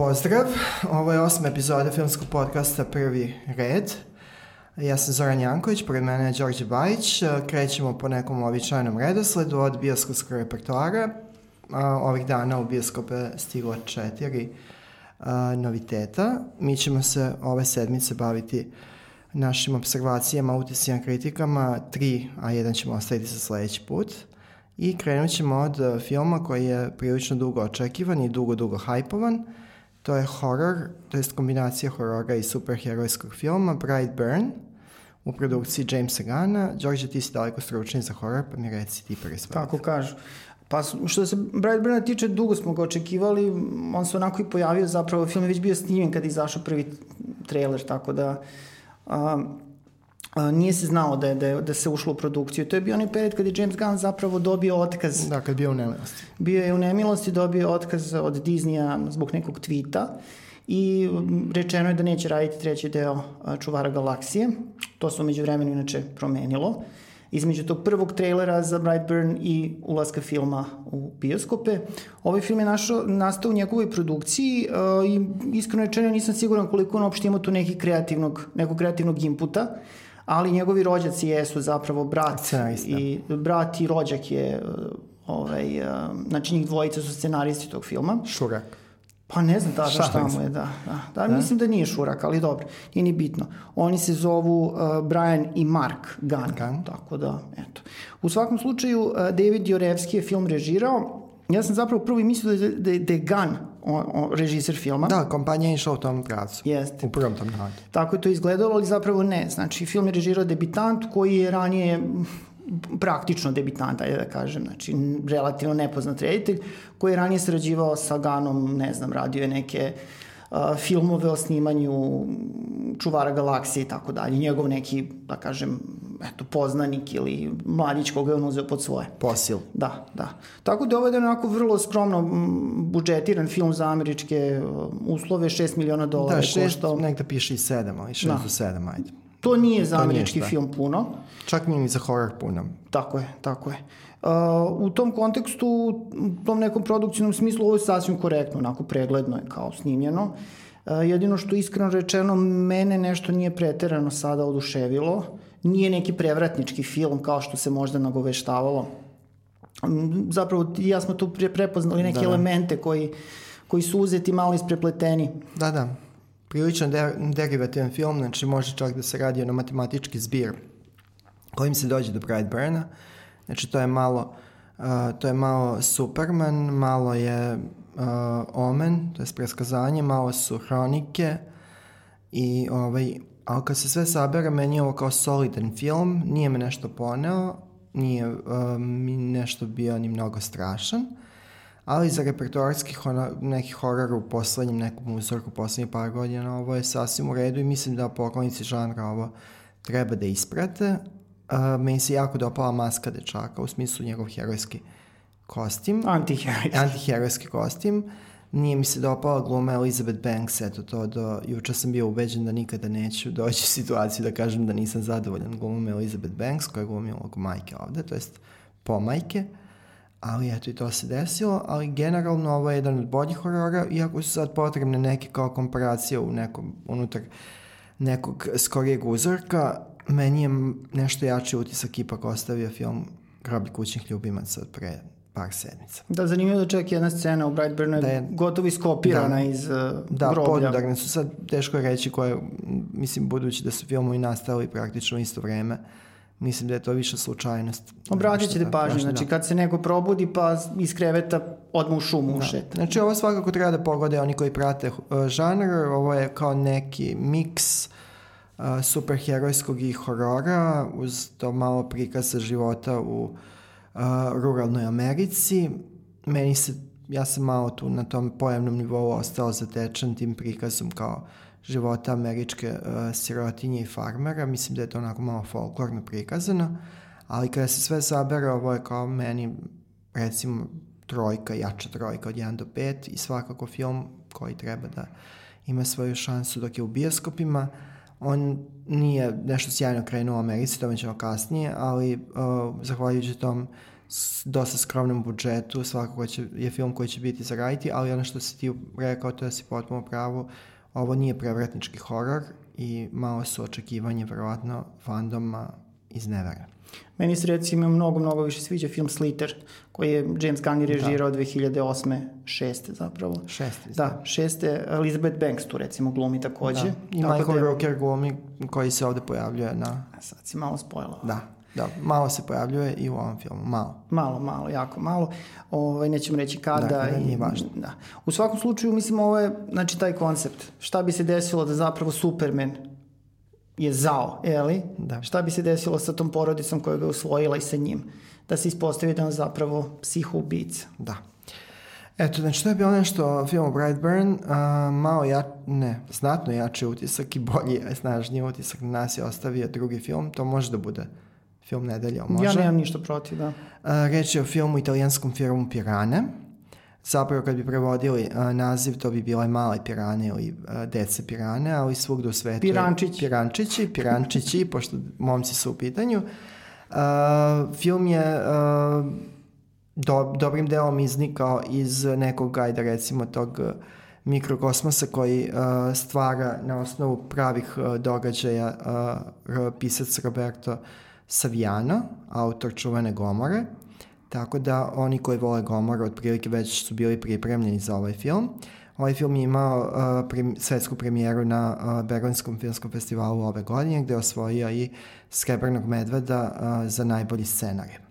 Pozdrav, ovo je osma epizoda filmskog podcasta Prvi red. Ja sam Zoran Janković, pored mene je Đorđe Bajić. Krećemo po nekom običajnom redosledu od bioskopskog repertoara. Ovih dana u bioskope stiglo četiri noviteta. Mi ćemo se ove sedmice baviti našim observacijama, utisima, kritikama, tri, a jedan ćemo ostaviti za sledeći put. I krenut ćemo od filma koji je prilično dugo očekivan i dugo, dugo hajpovan. To je horor, to je kombinacija horora i superherojskog filma Brightburn u produkciji Jamesa Gana. Đorđe, ti si daleko stručni za horor, pa mi reci ti prvi svoj. Tako kažu. Pa što se Brightburna tiče, dugo smo ga očekivali, on se onako i pojavio zapravo, film je već bio snimljen kada je izašao prvi trailer, tako da um, nije se znao da, je, da, je, da se ušlo u produkciju. To je bio onaj period kad je James Gunn zapravo dobio otkaz. Da, kad bio u nemilosti. Bio je u nemilosti, dobio otkaz od Disneya zbog nekog tweeta i rečeno je da neće raditi treći deo Čuvara galaksije. To se umeđu vremenu inače promenilo. Između tog prvog trailera za Brightburn i ulaska filma u bioskope. Ovaj film je našo, nastao u njegovoj produkciji uh, i iskreno rečeno nisam siguran koliko on uopšte ima tu neki kreativnog, nekog kreativnog inputa. Uh, ali njegovi rođaci jesu zapravo brat Scenarista. i brat i rođak je ovaj, znači njih dvojica su scenaristi tog filma. Šurak. Pa ne znam tačno šta mu je, da. Da, da, da. mislim da nije Šurak, ali dobro, nije ni bitno. Oni se zovu uh, Brian i Mark Gunn, Gunn. tako da, eto. U svakom slučaju, uh, David Jorevski je film režirao, ja sam zapravo prvo i mislio da, da, da je Gunn on, on, režiser filma. Da, kompanija je išla u tom pravcu. Jeste. U prvom tom navadu. Tako je to izgledalo, ali zapravo ne. Znači, film je režirao debitant koji je ranije praktično debitant, ajde da kažem, znači relativno nepoznat reditelj, koji je ranije sarađivao sa Ganom, ne znam, radio je neke uh, filmove o snimanju čuvara galaksije i tako dalje. Njegov neki, da kažem, eto, poznanik ili mladić koga je on uzeo pod svoje. Posil. Da, da. Tako da ovo je onako vrlo skromno budžetiran film za američke uslove, 6 miliona dolara da, šest, koštao. nekda piše i 7, ali 6 da. do 7, ajde. To nije za to američki nije film puno. Čak nije ni za horror puno. Tako je, tako je. Uh, u tom kontekstu, u tom nekom produkcijnom smislu, ovo je sasvim korektno, onako pregledno je kao snimljeno. Uh, jedino što iskreno rečeno, mene nešto nije preterano sada oduševilo. Nije neki prevratnički film kao što se možda nagoveštavalo. Zapravo ja smo tu prepoznali neke da, da. elemente koji, koji su uzeti malo isprepleteni. Da, da. Prilično de derivativan film, znači može čak da se radi ono matematički zbir kojim se dođe do Brightburna. Znači to je malo uh, to je malo Superman, malo je uh, Omen, to je preskazanje, malo su hronike i ovaj, ali kad se sve sabera, meni je ovo kao solidan film, nije me nešto poneo, nije um, mi nešto bio ni mnogo strašan, ali za repertoarskih ono, nekih horora u poslednjem nekom uzorku, poslednjih par godina, ovo je sasvim u redu i mislim da poklonici žanra ovo treba da isprate. Uh, meni se jako dopala maska dečaka, u smislu njegov herojski kostim. Antiherojski. Antiherojski kostim. Nije mi se dopala gluma Elizabeth Banks, eto to do, juče sam bio ubeđen da nikada neću doći u situaciju da kažem da nisam zadovoljan glumom Elizabeth Banks koja je glumila oko majke ovde, to jest po majke, ali eto i to se desilo, ali generalno ovo je jedan od boljih horora, iako su sad potrebne neke kao komparacije u nekom, unutar nekog skorijeg uzorka, meni je nešto jači utisak ipak ostavio film Groblje kućnih ljubimaca od pre par sedmica. Da, zanimljivo da čak jedna scena u Brightburnu da je gotovo iskopirana da, iz uh, da, groblja. Da, podudarne su sad teško je reći koje, mislim, budući da su filmovi nastali praktično isto vreme, mislim da je to više slučajnost. Obratit ćete pažnju, znači da. kad se neko probudi pa iz kreveta odmah u šumu da. ušeta. Znači ovo svakako treba da pogode oni koji prate uh, žanr, ovo je kao neki miks uh, superherojskog i horora uz to malo prikaza života u uh, ruralnoj Americi. Meni se, ja sam malo tu na tom pojavnom nivou ostao zatečen tim prikazom kao života američke uh, sirotinje i farmera. Mislim da je to onako malo folklorno prikazano, ali kada se sve sabere, ovo je kao meni recimo trojka, jača trojka od 1 do 5 i svakako film koji treba da ima svoju šansu dok je u bioskopima. On nije nešto sjajno krenuo u Americi, to ćemo kasnije, ali uh, zahvaljujući tom dosta skromnom budžetu, svakako će, je film koji će biti za raditi, ali ono što si ti rekao, to je si potpuno pravo, ovo nije prevratnički horor i malo su očekivanje, verovatno, fandoma iz nevera. Meni se recimo mnogo, mnogo više sviđa film Sliter, koji je James Gunn režirao da. 2008. šeste zapravo. Šeste. Da, šeste. Elizabeth Banks tu recimo glumi takođe. Da. I Michael da, Rooker glumi koji se ovde pojavljuje na... Sad si malo spojila. Da. Da, malo se pojavljuje i u ovom filmu, malo. Malo, malo, jako malo. Ovaj, nećemo reći kada. Da, i, nije važno. Da. U svakom slučaju, mislim, ovo je, znači, taj koncept. Šta bi se desilo da zapravo Superman je zao, li? Da. Šta bi se desilo sa tom porodicom koja ga usvojila i sa njim? Da se ispostavi da on zapravo psihoubica. Da. Eto, znači to je bilo nešto film o Brightburn, a, malo ja, ne, znatno jači utisak i bolji, snažniji utisak na nas je ostavio drugi film, to može da bude film nedelja, može. Ja nemam ništa protiv, da. Reč je o filmu italijanskom filmu Pirane, Zapravo kad bi prevodili a, naziv to bi bile male pirane ili a, dece pirane, ali svugde u svetu Pirančići. Pirančići, pirančići, pošto momci su u pitanju. A, film je a, do, dobrim delom iznikao iz nekog gajda recimo tog mikrokosmosa koji uh, stvara na osnovu pravih uh, događaja uh, pisac Roberto Saviano, autor čuvene Gomore. Tako da oni koji vole Gomor otprilike već su bili pripremljeni za ovaj film. Ovaj film je imao uh, prim, svetsku premijeru na uh, Berlinskom filmskom festivalu ove godine gde je osvojio i Srebrnog medveda uh, za najbolji scenarij.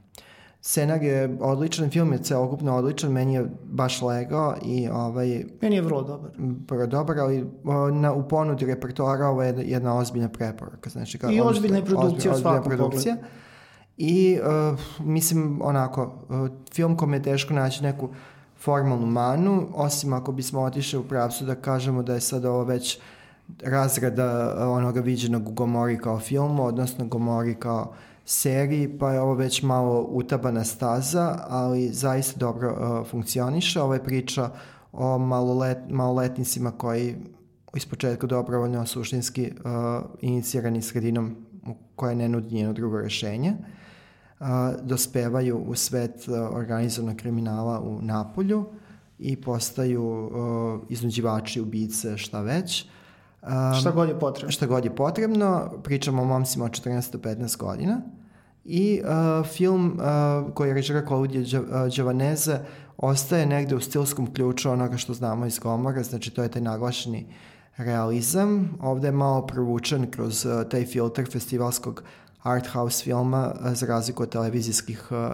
Scenar je odličan, film je celokupno odličan, meni je baš legao i ovaj... Meni je vrlo dobar. Vrlo dobar, ali na, u ponudi repertoara ovo je jedna ozbiljna preporuka. Znači, kao, I ozbiljna produkcija u svakom produkcija. I uh, mislim onako, uh, film kom je teško naći neku formalnu manu, osim ako bismo otišli u pravcu da kažemo da je sad ovo već razrada uh, onoga viđenog u Gomori kao filmu, odnosno Gomori kao seriji, pa je ovo već malo utabana staza, ali zaista dobro uh, funkcioniše. Ovo je priča o malolet, maloletnicima koji ispočetka dobrovoljno suštinski uh, inicirani sredinom koja ne nudi njeno drugo rešenje. Uh, dospevaju u svet organizovanog kriminala u Napolju i postaju a, iznuđivači, ubice, šta već. A, šta god je potrebno. Šta god je potrebno. Pričamo o momcima od 14-15 godina. I uh, film uh, koji je režira Claudio Giovanese ostaje negde u stilskom ključu onoga što znamo iz Gomora, znači to je taj naglašeni realizam. Ovde je malo provučen kroz uh, taj filter festivalskog art house filma za razliku od televizijskih uh, uh,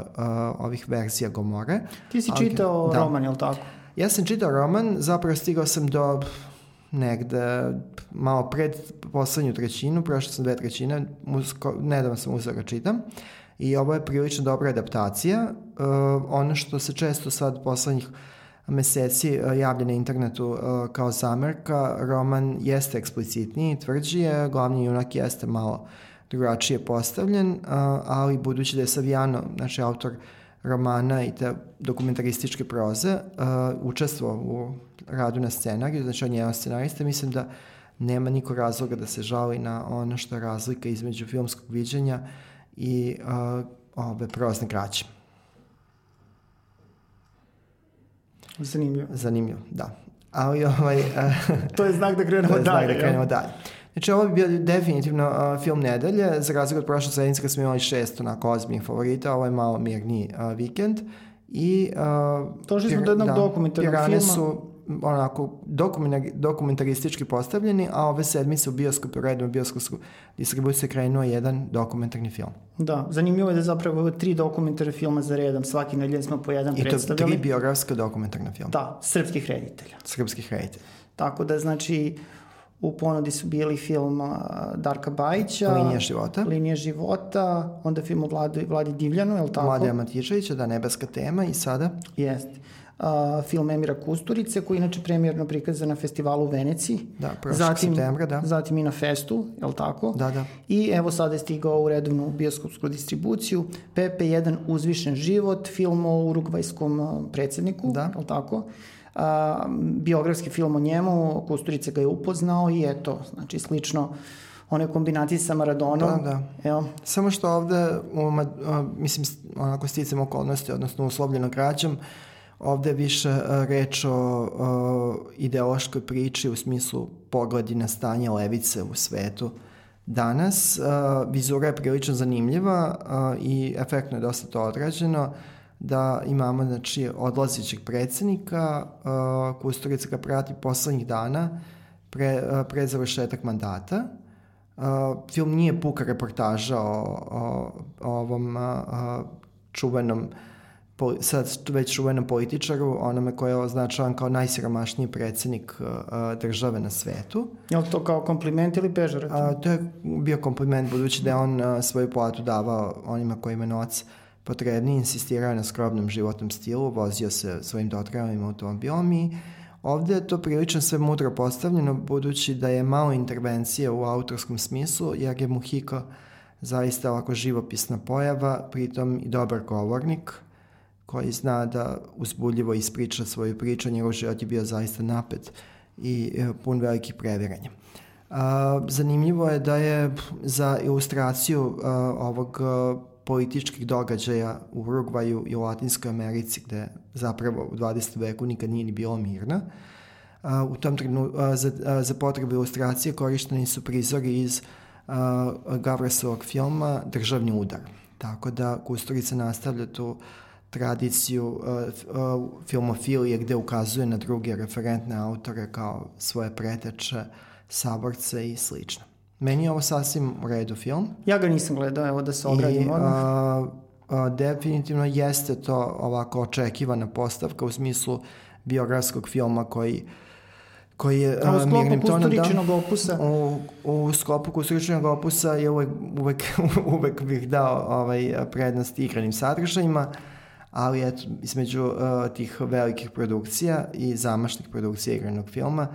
ovih verzija Gomore. Ti si Ali, čitao da. roman, je li tako? Ja sam čitao roman, zapravo stigao sam do negde malo pred poslednju trećinu, prošao sam dve trećine, musko, nedavno sam uzeo da čitam i ovo je prilično dobra adaptacija. Uh, ono što se često sad poslednjih meseci uh, javlja na internetu uh, kao zamerka, roman jeste eksplicitniji, tvrđi je, glavni junak jeste malo drugačije postavljen, ali budući da je Savijano, znači autor romana i te dokumentarističke proze, učestvo u radu na scenariju, znači on je jedan scenarista, mislim da nema niko razloga da se žali na ono što je razlika između filmskog viđenja i uh, ove prozne graće. Zanimljivo. Zanimljivo, da. Ali ovaj... to je znak da krenemo dalje. To je znak da krenemo dalje. Znači ovo bi bio definitivno uh, film nedelje, za razliku od prošle sedmice kad smo imali šest onako ozbiljnih favorita, ovo je malo mirniji uh, vikend. I, uh, Došli smo do jednog da, dokumentarnog filma. su onako dokumentaristički postavljeni, a ove sedmice u bioskopu, redno bioskopsku distribuciju krenuo jedan dokumentarni film. Da, zanimljivo je da zapravo tri dokumentarne filma za redom, svaki nedelje smo po jedan I predstavljali. I to tri biografska dokumentarna filma. Da, srpskih reditelja. Srpskih reditelja. Tako da, znači, U ponudi su bili film Darka Bajića. Linija života. Linija života, onda film o Vladi, Vladi Divljanu, je li tako? Vlade Matičevića, da, Nebeska tema i sada? Jeste. Uh, film Emira Kusturice, koji je inače premijerno prikazan na festivalu u Veneciji. Da, prošlog zatim, septembra, da. Zatim i na festu, je li tako? Da, da. I evo sada je stigao u redovnu bioskopsku distribuciju. PP1 Uzvišen život, film o urugvajskom predsedniku, da. je li tako? A, biografski film o njemu, Kusturica ga je upoznao i eto, znači slično one kombinacije sa Maradonom. Da, da. Jel? Samo što ovde, u, mislim, onako sticam okolnosti, odnosno uslovljeno kraćom, ovde je više reč o, o ideološkoj priči u smislu pogledi na stanje levice u svetu. Danas uh, vizura je prilično zanimljiva uh, i efektno je dosta to odrađeno da imamo znači, odlazićeg predsednika, uh, Kusturica ga prati poslednjih dana pre, uh, pre završetak mandata. Uh, film nije puka reportaža o, o, o ovom uh, čuvenom sad već čuvenom političaru, onome koje je označavan kao najsiromašniji predsednik uh, države na svetu. Je li to kao kompliment ili pežorativno? to je bio kompliment budući da je on uh, svoju platu davao onima koji ima novac potrebni, insistirao na skrobnom životnom stilu, vozio se svojim dotrajalim automobilom i ovde je to prilično sve mudro postavljeno budući da je malo intervencije u autorskom smislu jer je Muhiko zaista ovako živopisna pojava, pritom i dobar govornik koji zna da uzbuljivo ispriča svoju priču, njegov život je bio zaista napet i e, pun velikih previranja. zanimljivo je da je za ilustraciju ovog političkih događaja u Urugvaju i u Latinskoj Americi, gde zapravo u 20. veku nikad nije ni bilo mirna. u tom trenutku za, za potrebe ilustracije korišteni su prizori iz Gavresovog filma Državni udar. Tako da Kusturica nastavlja tu tradiciju filmofilije gde ukazuje na druge referentne autore kao svoje preteče, saborce i slično. Meni je ovo sasvim u redu film. Ja ga nisam gledao, evo da se ogradim odmah. A, a, definitivno jeste to ovako očekivana postavka u smislu biografskog filma koji koji je a, u sklopu Kusturičinog da, opusa u, u sklopu Kusturičinog opusa je uvek, uvek, uvek bih dao ovaj, prednost igranim sadržajima ali eto, između uh, tih velikih produkcija i zamašnih produkcija igranog filma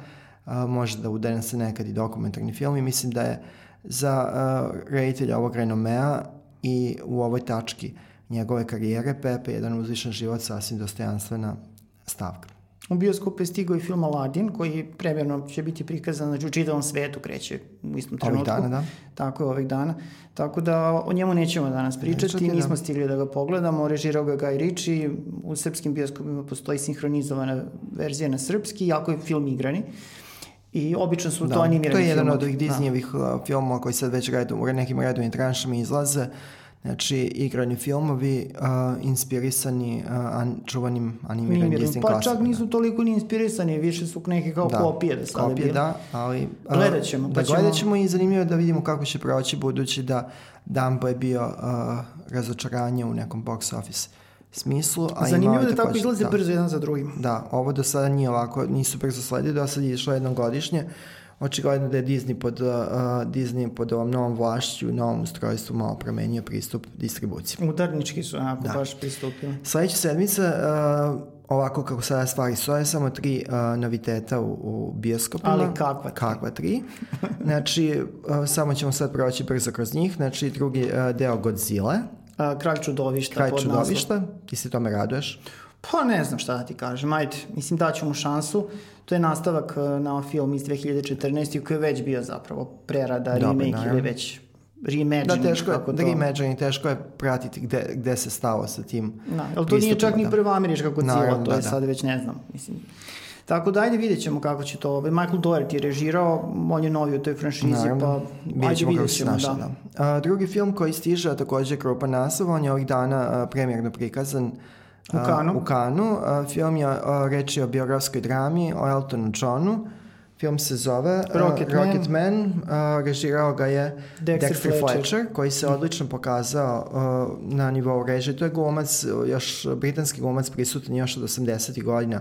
a, može da udene se nekad i dokumentarni film i mislim da je za a, reditelja ovog renomea i u ovoj tački njegove karijere Pepe jedan uzvišen život sasvim dostojanstvena stavka. U bioskopu je stigao i film Aladdin, koji premjerno će biti prikazan znači, u čitavom svetu, kreće u istom trenutku. Ovih dana, da. Tako je, ovih dana. Tako da o njemu nećemo danas pričati, Nećete, nismo da. stigli da ga pogledamo. Režirao ga Guy Ritchie, u srpskim bioskopima postoji sinhronizovana verzija na srpski, jako je film igrani. I obično su da, to animirani filmovi. To je jedan od ovih da. Disneyevih da. filmova koji sad već redu, u nekim redovnim tranšama izlaze. Znači, igrani filmovi uh, inspirisani uh, an, čuvanim animiranim Animirani. Disney Pa čak nisu toliko ni inspirisani, više su neke kao da, kopije da sada kopije, da, ali... Uh, gledat ćemo. Pa da, ćemo... gledat ćemo i zanimljivo da vidimo kako će proći, budući da Dumbo je bio uh, razočaranje u nekom box office smislu. A Zanimljivo da tako izlaze da. brzo jedan za drugim. Da, ovo do sada nije ovako, nisu brzo sledili, do sada je išlo jednom godišnje. Očigledno da je Disney pod, uh, Disney pod ovom novom vlašću novom ustrojstvu malo promenio pristup distribuciji. Udarnički su onako da. baš pristupili. Sledeća sedmica, uh, ovako kako sada stvari stoje, samo tri uh, noviteta u, u bioskopima. Ali kakva tri? Kakva tri. Znači, uh, samo ćemo sad proći brzo kroz njih. Znači, drugi uh, deo Godzilla, a, Kralj čudovišta. Kralj čudovišta, ti se tome raduješ? Pa ne znam šta da ti kažem, ajde, mislim daću mu šansu. To je nastavak e, na film iz 2014. koji je već bio zapravo prerada, Dobre, remake naravno. ili već reimagining. Da, teško je, kako to... reimagining, teško je pratiti gde, gde se stalo sa tim Da, ali to nije čak da. ni prva američka Godzilla, to je da, sad već ne znam, mislim. Tako da ajde vidjet ćemo kako će to. Michael Doherty je režirao, on je novi u toj franšizi, Naravno. pa ajde vidjet ćemo. Naša, da. da. A, drugi film koji stiže, a takođe Krupa naslov, on je ovih dana a, premjerno prikazan U Kanu. u Kanu. A, film je a, reči o biografskoj drami, o Eltonu Johnu. Film se zove Rocket, uh, Rocket Man, Man uh, režirao ga je Dexter, Dexter Fletcher. Fletcher, koji se odlično pokazao na nivou režije. To je glumac, još britanski glumac prisutan još od 80. godina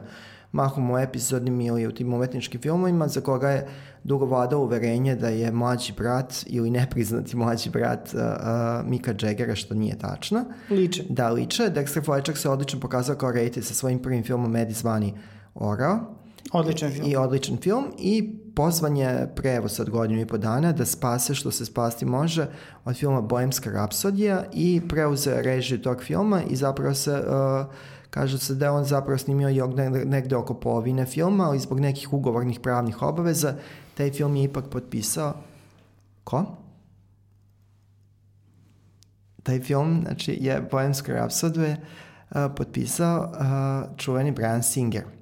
mahom u epizodnim ili u tim umetničkim filmovima, za koga je dugo vladao uverenje da je mlađi brat ili nepriznati mlađi brat uh, uh, Mika Jaggera, što nije tačno. Liče. Da, liče. Dexter Fletcher se odlično pokazao kao rejte sa svojim prvim filmom Medi zvani Orao. Odličan film. I odličan film i pozvan je pre evo sad godinu i po dana da spase što se spasti može od filma Bohemska rapsodija i preuze režiju tog filma i zapravo se uh, Kaže se da je on zapravo snimio jog negde oko polovine filma, ali zbog nekih ugovornih pravnih obaveza, taj film je ipak potpisao Ko? Taj film, znači, je Bohemsko rapsodu je uh, potpisao uh, čuveni Brian Singer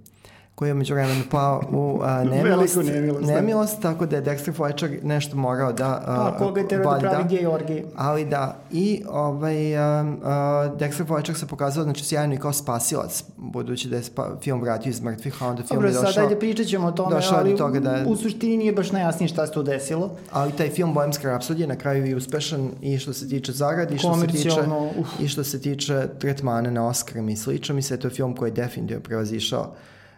koji je među vremenu pao u a, nemilost, nemilost, da. nemilost, tako da je Dexter Fletcher nešto morao da... A, a koga je tero da pravi gej orgi. Ali da, i ovaj, a, a, Dexter Fletcher se pokazao znači, sjajno i kao spasilac, budući da je spa, film vratio iz mrtvih, a onda film Dobro, je došao... sad ajde pričat ćemo o tome, ali toga da u suštini nije baš najjasnije šta se tu desilo. Ali taj film Bohemska rapsodija na kraju je uspešan i što se tiče zaradi, i što se tiče, uf. i što se tiče tretmana na Oscar i slično. Mi se to je film koji je definitivno prevazišao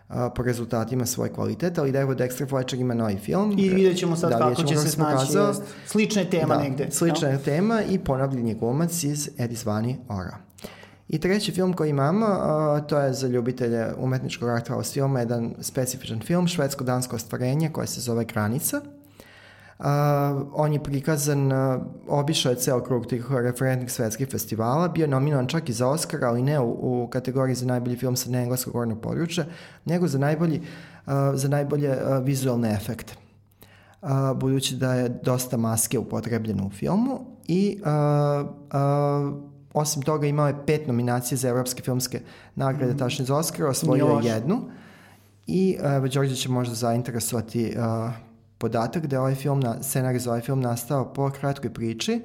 a, po rezultatima svoj kvalitet, ali da evo Dexter Fletcher ima novi film. I vidjet ćemo sad da, kako će se snaći. Slična je tema da, negde. Slična je no? tema i ponovljen je glumac iz Edisvani Ora. I treći film koji imamo, uh, to je za ljubitelje umetničkog arthouse filma, jedan specifičan film, švedsko-dansko ostvarenje koje se zove Granica. Uh, on je prikazan, uh, obišao je ceo krug tih referentnih svetskih festivala, bio je nominovan čak i za Oscar, ali ne u, u kategoriji za najbolji film sa neengleskog govornog područja, nego za, najbolji, uh, za najbolje uh, vizualne efekte. Uh, budući da je dosta maske upotrebljeno u filmu i uh, uh, osim toga imao je pet nominacija za evropske filmske nagrade, mm. tačnije za Oscar, osvojio je jednu. I evo, Đorđe će možda zainteresovati uh, podatak da je ovaj film, na, scenarij za ovaj film nastao po kratkoj priči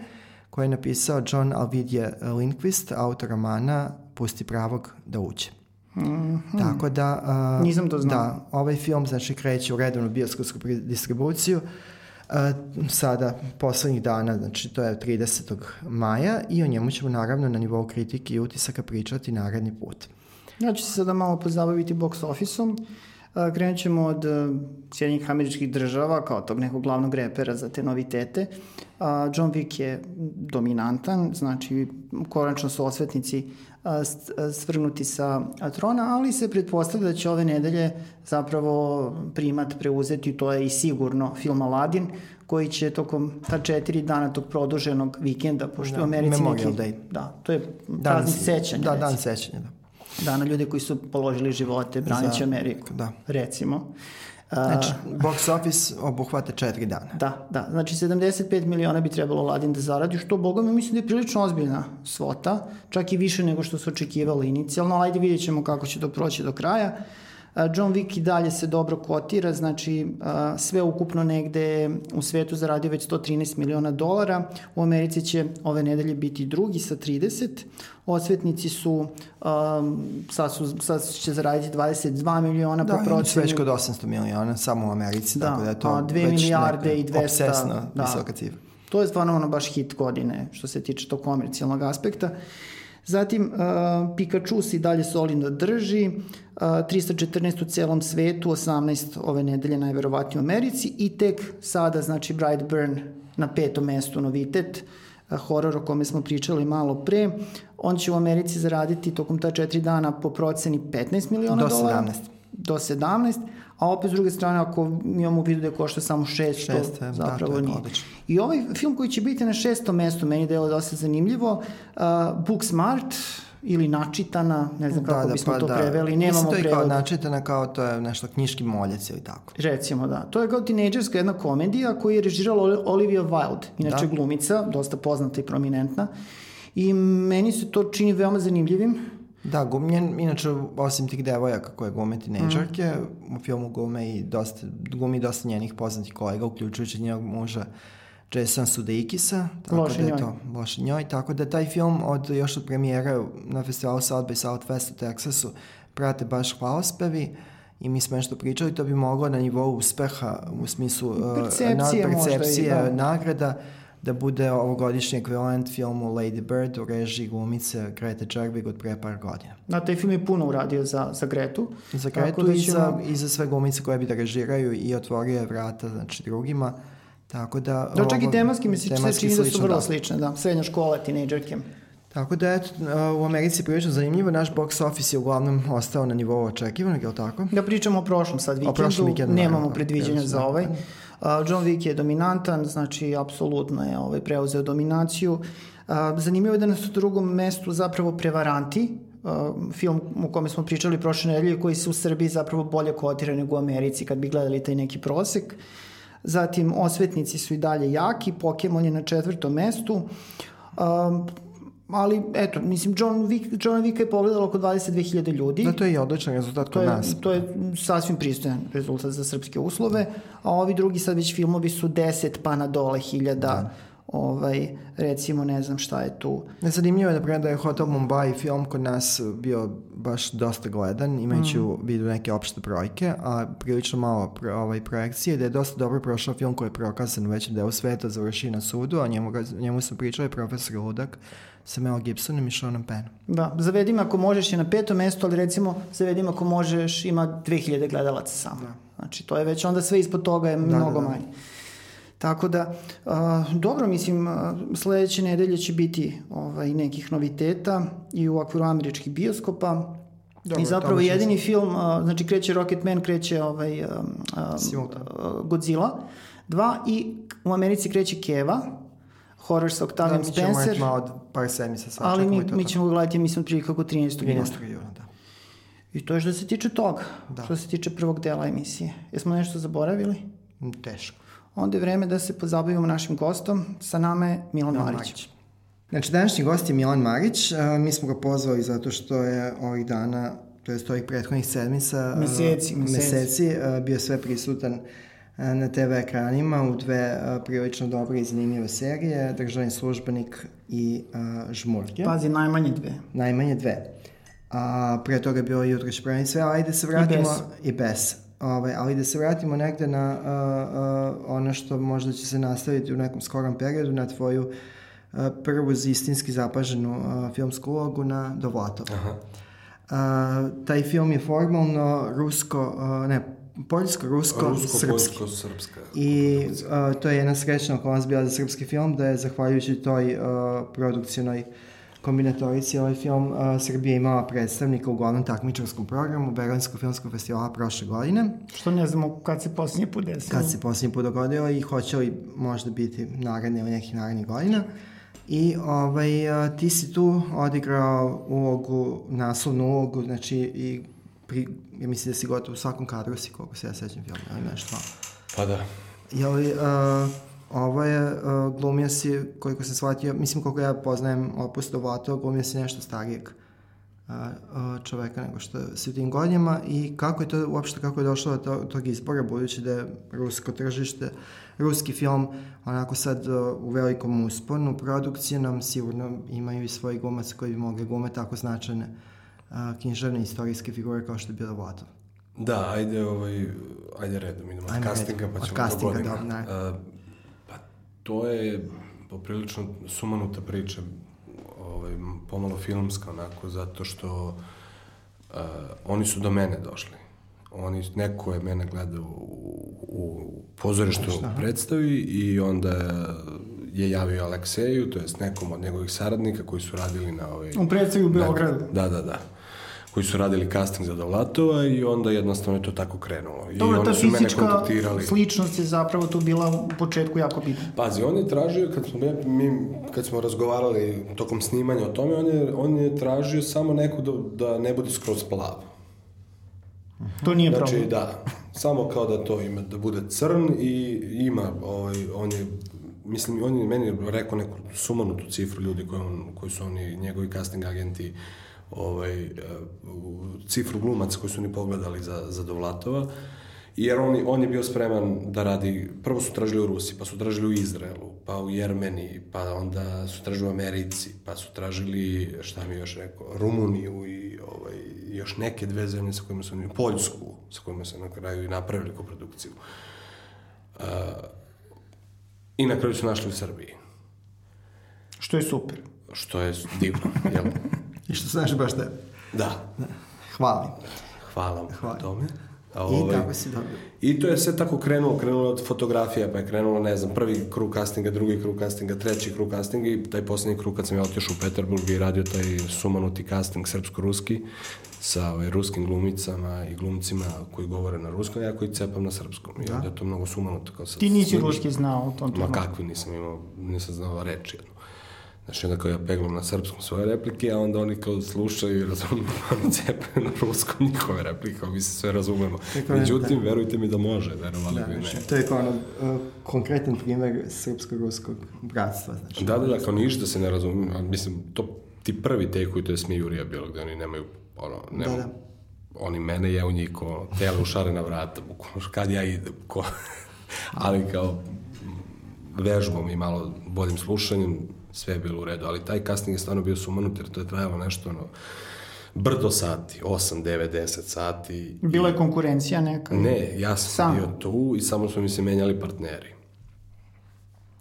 koju je napisao John Alvidje Lindqvist, autor romana Pusti pravog da uđe. Mm -hmm. Tako da... Uh, Nisam to znao. Da, ovaj film znači kreće u redovnu bioskopsku distribuciju uh, sada poslednjih dana, znači to je 30. maja i o njemu ćemo naravno na nivou kritike i utisaka pričati naredni put. Ja ću se sada malo pozabaviti box office-om. Krenut ćemo od e, Sjedinjih američkih država kao tog nekog glavnog repera za te novitete. John Wick je dominantan, znači konačno su osvetnici svrgnuti sa trona, ali se pretpostavlja da će ove nedelje zapravo primat preuzeti, to je i sigurno film Aladdin, koji će tokom ta četiri dana tog produženog vikenda, pošto da, u Americi neki... Day. Da, to je praznik sećanja. Da, dan sećanja, da dana ljude koji su položili živote branići Ameriku, da. recimo. Znači, box office obuhvata četiri dana. Da, da. Znači, 75 miliona bi trebalo Ladin da zaradi, što, boga mi, mislim da je prilično ozbiljna svota, čak i više nego što su očekivali inicijalno, ali ajde vidjet ćemo kako će to proći do kraja. Uh, John Wick i dalje se dobro kotira, znači sve ukupno negde u svetu zaradio već 113 miliona dolara, u Americi će ove nedelje biti drugi sa 30, osvetnici su, um, sad, su, sad će zaraditi 22 miliona da, po procenu. Da, već kod 800 miliona samo u Americi, da, tako da je to a 2 milijarde i 200. Obsesno da. visoka cifra. To je stvarno ono baš hit godine što se tiče tog komercijalnog aspekta. Zatim, uh, Pikachu se i dalje solidno drži, uh, 314 u celom svetu, 18 ove nedelje najverovatnije u Americi i tek sada, znači, Brightburn na petom mestu novitet, uh, horor o kome smo pričali malo pre. On će u Americi zaraditi tokom ta četiri dana po proceni 15 miliona dolara. Do 17. Do 17 a opet s druge strane ako imamo u vidu da je košta samo 600, Šest, da, zapravo da, nije. Odlično. I ovaj film koji će biti na šestom mestu, meni delo dosta zanimljivo, uh, Booksmart, ili načitana, ne znam kako da, da, bismo pa, to da. preveli, nemamo prevod. Isto je kao načitana kao to je nešto knjiški moljec ili tako. Recimo, da. To je kao tinejdžerska jedna komedija koju je režirala Olivia Wilde, inače da. glumica, dosta poznata i prominentna. I meni se to čini veoma zanimljivim. Da, gumljen, inače, osim tih devojaka koje glume tinejdžarke, mm. u filmu glume i dosta, glumi dosta njenih poznatih kolega, uključujući njenog muža Jason Sudeikisa. Tako loši da njoj. To, loši njoj. Tako da taj film od, još od premijera na festivalu South by Southwest u Teksasu prate baš hvalospevi i mi smo nešto pričali, to bi moglo na nivou uspeha u smislu percepcije, uh, percepcije možda i, da. nagrada da bude ovogodišnji ekvivalent filmu Lady Bird u režiji glumice Grete Gerwig od pre par godina. Na taj film je puno uradio za, za Gretu. Za Gretu da i, ćemo... za, i za sve glumice koje bi da režiraju i otvorio je vrata znači, drugima. Tako da... Da, čak i tematski mi se čini da su vrlo da. slične, da. Srednja škola, tinejdžerke. Tako da, eto, u Americi je prilično zanimljivo, naš box office je uglavnom ostao na nivou očekivanog, je li tako? Da pričamo o prošlom sad vikendu, prošlom vikendu nemamo da, predviđenja za ovaj. John Wick je dominantan, znači apsolutno je ovaj, preuzeo dominaciju. Zanimljivo je da nas u drugom mestu zapravo prevaranti, film u kome smo pričali prošle nedelje koji se u Srbiji zapravo bolje kotira nego u Americi kad bi gledali taj neki prosek. Zatim Osvetnici su i dalje jaki, Pokemon je na četvrtom mestu. Um, ali eto, mislim, John Wick, John Wick je pogledalo oko 22.000 ljudi. Da, to je i odličan rezultat kod nas. to je sasvim pristojan rezultat za srpske uslove, a ovi drugi sad već filmovi su 10 pa na dole hiljada, da. Ovaj, recimo ne znam šta je tu. Nezanimljivo je da da je Hotel Mumbai film kod nas bio baš dosta gledan, imajući u vidu neke opšte brojke, a prilično malo pro, ovaj, projekcije, da je dosta dobro prošao film koji je prokazan u većem delu sveta, završi na sudu, a njemu, njemu su pričali profesor Ludak sa Mel Gibsonom i Seanom Pennom. Da, zavedim ako možeš je na petom mestu, ali recimo zavedim ako možeš ima 2000 gledalaca samo. Da. Znači to je već onda sve ispod toga je Da, mnogo da, da. manje. Tako da, a, dobro, mislim, sledeće nedelje će biti ovaj, nekih noviteta i u okviru američkih bioskopa. Dobro, I zapravo jedini film, a, znači kreće Rocketman, kreće ovaj, a, a, Godzilla 2 i u Americi kreće Keva, horror sa Da, Octavian mi ćemo Spencer. morati malo od par sedmica sad. Ali mi, mi ćemo gledati, mislim, otprilike kako 13. juna. 13. juna, da. I to je što se tiče toga, Da. što se tiče prvog dela emisije. Jesmo nešto zaboravili? Teško. Onda je vreme da se pozabavimo našim gostom. Sa nama je Milan Marić. Marić. Znači, današnji gost je Milan Marić. A, mi smo ga pozvali zato što je ovih dana, to je ovih prethodnih sedmica, a, Meseci, meseci. meseci a, bio sve prisutan a, na TV ekranima u dve prilično dobre i zanimljive serije, Državni službenik i Žmurke. Pazi, najmanje dve. Najmanje dve. A pre toga je bilo jutro praviti sve, da se vratimo... Bes. I bes. Ove, ali da se vratimo negde na a, a, ono što možda će se nastaviti u nekom skorom periodu, na tvoju a, prvu istinski zapaženu a, filmsku ulogu na Dovlatov. Aha. A, taj film je formalno rusko, a, ne, poljsko-rusko-srpski. Rusko-poljsko-srpska. I uh, to je jedna srećna okolnost bila za srpski film, da je zahvaljujući toj uh, produkcionoj kombinatorici ovaj film uh, Srbija imala predstavnika u glavnom takmičarskom programu Berlinskog filmskog festivala prošle godine, Što ne znamo kad se posljednji put desilo. kad se posljednji put dogodio i hoće li možda biti naredne ili nekih narednih godina. I ovaj, uh, ti si tu odigrao ulogu, naslovnu ulogu, znači i pri, ja mislim da si gotovo u svakom kadru si, koliko se ja sećam filma, ili nešto malo. Pa da. Je li, uh, ovo je, uh, glumio si, koliko sam shvatio, mislim koliko ja poznajem opus Dovato, glumio si nešto starijeg uh, čoveka nego što si u tim godinama i kako je to uopšte, kako je došlo do to, tog izbora, budući da je rusko tržište, ruski film onako sad uh, u velikom usponu, produkcijnom sigurno imaju i svoji glumac koji bi mogli glume tako značajne uh, književne istorijske figure kao što je bio Dovatov. Da, ajde, ovaj, ajde redom, idemo od castinga, redom. pa Od ćemo castinga, do godina. dobro, ne. A, pa to je poprilično sumanuta priča, ovaj, pomalo filmska onako, zato što a, oni su do mene došli. Oni, neko je mene gledao u, u pozorištu predstavi i onda je javio Alekseju, to jest nekom od njegovih saradnika koji su radili na ovaj... U predstavi u Beogradu. Da, da, da. Koji su radili casting za Dovlatova i onda jednostavno je to tako krenulo. I Dobro, ta fizička sličnost je zapravo tu bila u početku jako bitna. Pazi, on je tražio, kad smo, mi, kad smo razgovarali tokom snimanja o tome, on je, on je tražio samo neku da, da ne bude skroz plav. To nije Znači, problem. da, samo kao da to ima, da bude crn i ima, ovaj, on je, mislim, on je meni rekao neku sumanutu cifru ljudi koji, on, koji su oni, njegovi casting agenti, ovaj, u cifru glumaca koji su oni pogledali za, za Dovlatova, jer on, on je bio spreman da radi, prvo su tražili u Rusiji, pa su tražili u Izraelu, pa u Jermeniji, pa onda su tražili u Americi, pa su tražili, šta mi još rekao, Rumuniju i ovaj, još neke dve zemlje sa kojima su Poljsku, sa kojima su na kraju i napravili koprodukciju. Uh, I na kraju su našli u Srbiji, Što je super. što je divno, jel? I što znaš baš da Da, Hvala. hvala vam Hvala. na tome. A, I ovaj, tako si dobio. I to je sve tako krenulo, krenulo od fotografija, pa je krenulo, ne znam, prvi krug castinga, drugi krug castinga, treći krug castinga i taj poslednji krug kad sam ja otišao u Peterburg i radio taj sumanuti casting srpsko-ruski sa ovaj, ruskim glumicama i glumcima koji govore na ruskom, ja koji cepam na srpskom. I onda je to mnogo sumanuto. Kao sad Ti nisi ruski znao u tom Ma trenutku. kakvi nisam imao, nisam znao reč jednu. Znači, onda kao ja peglam na srpskom svoje replike, a onda oni kao slušaju i razumiju, oni cepe na ruskom njihove replike, kao mi se sve razumemo. Međutim, verujte mi da može, verovali Da, bi ne. znači, to je kao ono, uh, konkretan primer srpsko-ruskog bratstva. Znači, Da, da, da, kao ništa se ne razumije, a mislim, to ti prvi take to je Smijurija bilo, gde oni nemaju, ono, nema, Da, da. oni mene je u njih ko tele u šarena vrata, bukvalno, kad ja idem, ko, ali kao vežbom i malo boljim slušanjem, sve je bilo u redu, ali taj casting je stvarno bio sumanut, jer to je trajalo nešto, ono, brdo sati, 8, 9, 10 sati. Bila je konkurencija neka? Ne, ja sam Sam? bio tu i samo su mi se menjali partneri.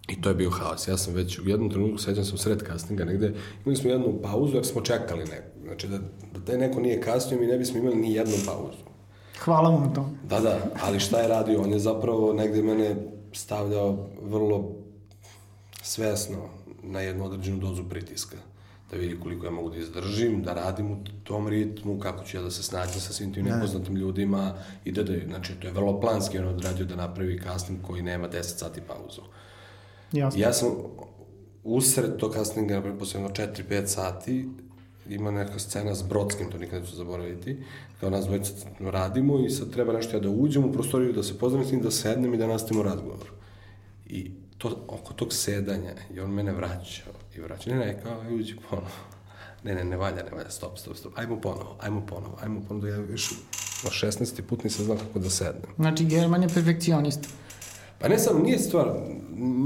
I to je bio haos. Ja sam već u jednom trenutku, sećam se u sred castinga negde, imali smo jednu pauzu jer smo čekali neko. Znači da, da taj neko nije kasnio, mi ne bismo imali ni jednu pauzu. Hvala vam na tom. Da, da, ali šta je radio? On je zapravo negde mene stavljao vrlo svesno na jednu određenu dozu pritiska. Da vidi koliko ja mogu da izdržim, da radim u tom ritmu, kako ću ja da se snađem sa svim tim nepoznatim ljudima i da, da, znači, to je vrlo planski on odradio da napravi casting koji nema 10 sati pauzu. Jasno. Ja sam usred tog castinga, naprimjer, posle jedno 4-5 sati, ima neka scena s Brodskim, to nikad neću zaboraviti, kao nas dvojica radimo i sad treba nešto ja da uđem u prostoriju, da se pozdravim s njim, da sednem i da nastavimo razgovor. I to, oko tog sedanja, i on mene vraćao i vraćao, ne, ne, kao, aj, uđi ponovo. Ne, ne, ne valja, ne valja, stop, stop, stop, ajmo ponovo, ajmo ponovo, ajmo ponovo, ja više na 16. put nisam znao kako da sednem. Znači, German je perfekcionista. Pa ne samo, nije stvar,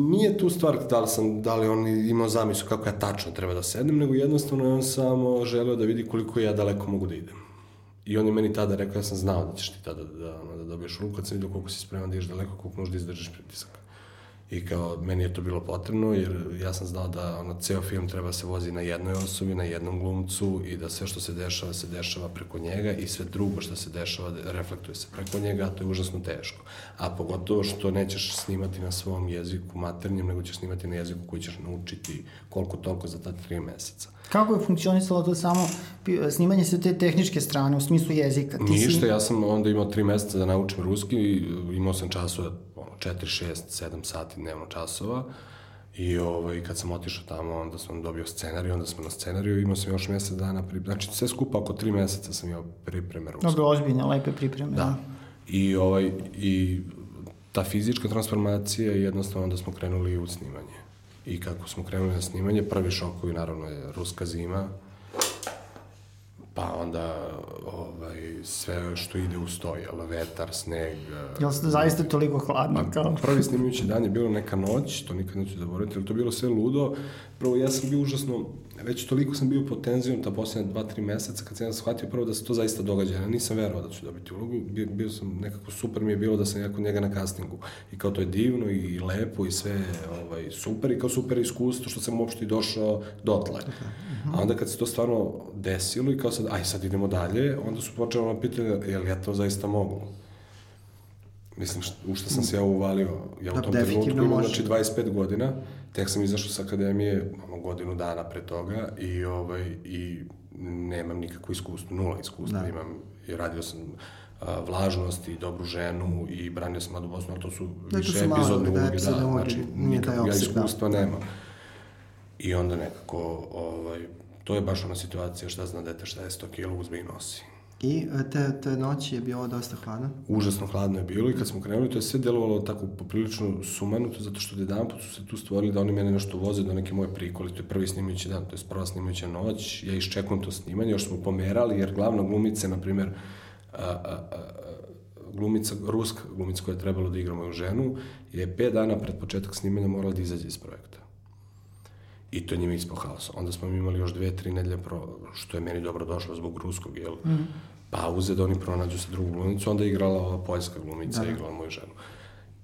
nije tu stvar da li, sam, da li on imao zamislu kako ja tačno treba da sednem, nego jednostavno je on samo želeo da vidi koliko ja daleko mogu da idem. I on je meni tada rekao, ja sam znao da ćeš ti tada da, da, da dobiješ ruku, kad sam vidio koliko si spreman da ideš daleko, koliko možeš da izdržiš pritisak. I kao, meni je to bilo potrebno, jer ja sam znao da ono, ceo film treba se vozi na jednoj osobi, na jednom glumcu i da sve što se dešava, se dešava preko njega i sve drugo što se dešava, reflektuje se preko njega, a to je užasno teško. A pogotovo što nećeš snimati na svom jeziku maternjem, nego ćeš snimati na jeziku koji ćeš naučiti koliko toliko za ta tri meseca. Kako je funkcionisalo to samo snimanje sa te tehničke strane, u smislu jezika? Ti Ništa, si... ja sam onda imao tri meseca da naučim ruski i imao sam časova, ono, 4, 6, 7 sati dnevno časova i ovaj, kad sam otišao tamo, onda sam dobio scenarij, onda smo na scenariju, imao sam još mesec dana, pri... znači sve skupa oko tri meseca sam imao pripreme ruske. Dobro, ozbiljne, lepe pripreme. Da. I, ovaj, I ta fizička transformacija je jednostavno onda smo krenuli u snimanje. I kako smo krenuli na snimanje, prvi šokovi naravno je ruska zima, pa onda ovaj, sve što ide u stoj, jel, vetar, sneg. Jel ste zaista toliko hladno? Pa, Kao? prvi snimajući dan je bilo neka noć, to nikad neću zaboraviti, ali to je bilo sve ludo. Prvo, ja sam bio užasno, već toliko sam bio pod tenzijom ta posljednja dva, tri meseca, kad sam ja shvatio prvo da se to zaista događa. Ja nisam verovao da ću dobiti ulogu, bio, bio sam, nekako super mi je bilo da sam ja kod njega na castingu. I kao to je divno i lepo i sve ovaj, super i kao super iskustvo što sam uopšte i došao dotle. A onda kad se to stvarno desilo i kao sad, aj sad idemo dalje, onda su počeli ono pitanje, jel ja to zaista mogu? Mislim, u što sam se ja uvalio. Ja u Da, tom trenutku imam, znači, 25 godina, tek sam izašao sa akademije ono, godinu dana pre toga i, ovaj, i nemam nikakvo iskustvo, nula iskustva Da. imam. I radio sam a, vlažnost i dobru ženu i branio sam Mladu Bosnu, ali to su to više su epizodne da, uloge, da, epizodne uloge, znači, nikakvog ja opseg, da. iskustva nemam. I onda nekako, ovaj, to je baš ona situacija šta zna dete šta je 100 kila uzme i nosi. I e, te, te noći je bilo dosta hladno. Užasno hladno je bilo i kad smo krenuli, to je sve delovalo tako poprilično sumanuto, zato što jedan put su se tu stvorili da oni mene nešto voze do neke moje prikoli, to je prvi snimajući dan, to je prva snimajuća noć, ja iščekujem to snimanje, još smo pomerali, jer glavna glumica, na primjer, a, a, glumica, ruska glumica koja je trebalo da igra moju ženu, je pet dana pred početak snimanja morala da izađe iz projekta. I to njima ispao haos. Onda smo mi imali još dve, tri nedelje, pro, što je meni dobro došlo zbog ruskog, jel? Mm. Pauze da oni pronađu sa drugu glumicu, onda je igrala ova poljska glumica, da. igrala moju ženu.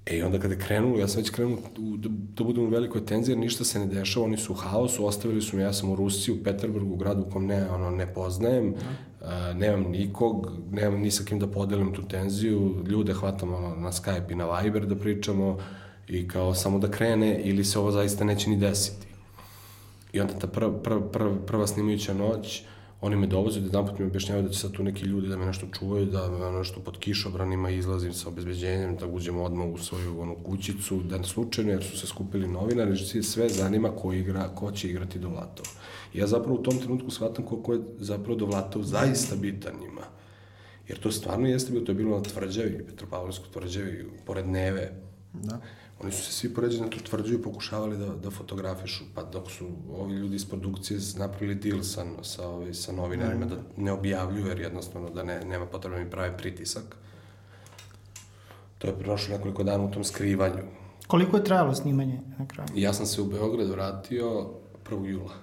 E, i onda kada je krenulo, ja sam već krenuo da, da budem u velikoj tenziji, jer ništa se ne dešava, oni su u haosu, ostavili su me, ja sam u Rusiji, u Peterburgu, u gradu u kom ne, ono, ne poznajem, a, nemam nikog, nemam ni sa kim da podelim tu tenziju, ljude hvatam ono, na Skype i na Viber da pričamo i kao samo da krene ili se ovo zaista neće ni desiti. I onda ta prva, prva, prva, prva snimajuća noć, Oni me dovoze, da jedan put mi objašnjavaju da će sad tu neki ljudi da me nešto čuvaju, da me nešto pod kišobranima izlazim sa obezbeđenjem, da uđem odmah u svoju onu kućicu, da slučajno, jer su se skupili novinari, sve, sve zanima ko, igra, ko će igrati Dovlatov. I ja zapravo u tom trenutku shvatam koliko je zapravo Dovlatov zaista bitan njima. Jer to stvarno jeste bilo, to je bilo na tvrđavi, Petropavlovskoj tvrđavi, pored Neve. Da. Oni su se svi poređeni na tu tvrđu i pokušavali da, da fotografišu, pa dok su ovi ljudi iz produkcije napravili deal sa, sa, ovi, sa novinarima da ne objavljuju, jer jednostavno da ne, nema potrebe da mi prave pritisak. To je prošlo nekoliko dana u tom skrivanju. Koliko je trajalo snimanje na kraju? Ja sam se u Beograd vratio 1. jula,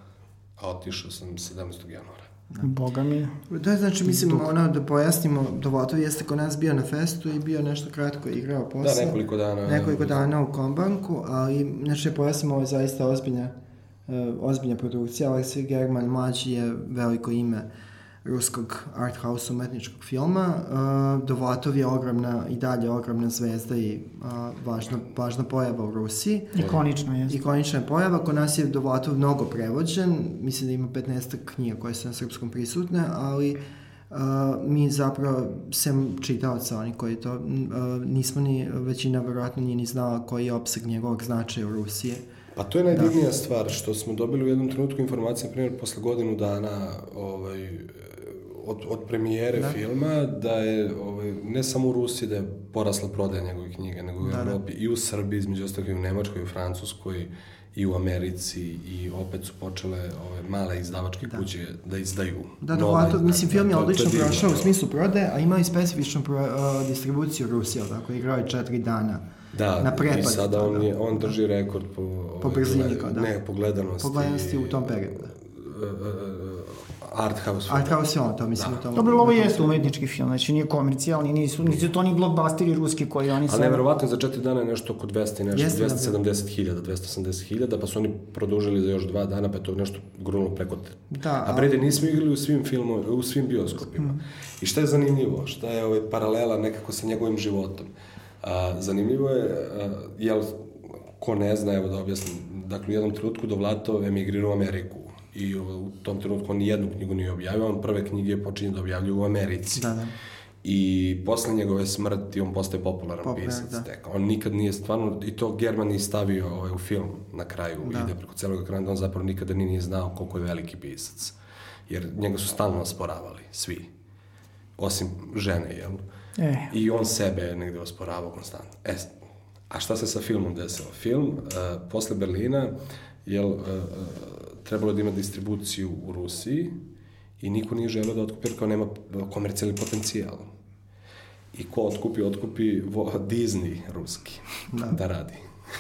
a otišao sam 17. januara. Da. Boga mi. Da, znači, mislim, ono, da pojasnimo, Dovotov jeste kod nas bio na festu i bio nešto kratko igrao posle. Da, nekoliko dana. Nekoliko dana u Kombanku, ali, znači, da pojasnimo, ovo je zaista ozbiljna, uh, ozbiljna produkcija. Aleksej German mlađi je veliko ime ruskog art house umetničkog filma. Uh, Dovotov je ogromna, i dalje ogromna zvezda i uh, važna, važna pojava u Rusiji. Ikonično je. Ikonična je pojava. Kod nas je Dovotov mnogo prevođen. Mislim da ima 15 knjiga koje su na srpskom prisutne, ali Uh, mi zapravo, sem čitaoca, oni koji to, uh, nismo ni, većina verovatno nije ni znala koji je opseg njegovog značaja u Rusiji. Pa to je najdivnija da. stvar, što smo dobili u jednom trenutku informacije, na primjer, posle godinu dana ovaj, od, od premijere da. filma, da je ovaj, ne samo u Rusiji da je porasla prodaja njegovih knjiga, nego u da, da. Evropi da. i u Srbiji, između ostalog i u Nemačkoj, i u Francuskoj, i u Americi i opet su počele ove male izdavačke da. kuće da izdaju. Da, da, ovako, mislim, film je da, odlično prošao u smislu prodaje, a ima i specifičnu pro, uh, distribuciju u Rusiji, tako, igrao je četiri dana. Da, na prepad, i sada on, je, on drži rekord po... Po ovaj, brzini, da. Ne, po gledanosti. Po gledanosti u tom periodu. Uh, uh, art house film. Art house film, to mislim. Da. To Dobro, ovo jeste umetnički film, znači nije komercijalni, nisu, nisu to ni blockbusteri ruski koji oni Ali nevjerovatno za četiri dana je nešto oko 200 i nešto, 270.000, 280.000, pa su oni produžili za još dva dana, pa je to nešto grunulo preko... Da, a prede nismo igrali u svim filmu, u svim bioskopima. Mm. I šta je zanimljivo, šta je ovaj paralela nekako sa njegovim životom. A, zanimljivo je, a, jel, ko ne zna, evo da objasnim, dakle u jednom trenutku Dovlatov emigrirao u Ameriku i u tom trenutku on nijednu knjigu nije objavio, on prve knjige počinje da objavljuje u Americi. Da, da. I posle njegove smrti on postaje popularan Popular, pisac da. tek. On nikad nije stvarno, i to German nije stavio ovaj, u film na kraju, da. ide preko celog ekrana, da on zapravo nikada nije, nije znao koliko je veliki pisac. Jer njega su stalno osporavali, svi. Osim žene, jel? E. I on sebe je negde osporavao konstantno. E, a šta se sa filmom desilo? Film, uh, posle Berlina, jel, uh, trebalo da ima distribuciju u Rusiji i niko nije želeo da otkupi jer kao nema komercijalni potencijal. I ko otkupi, otkupi Disney ruski da, da radi.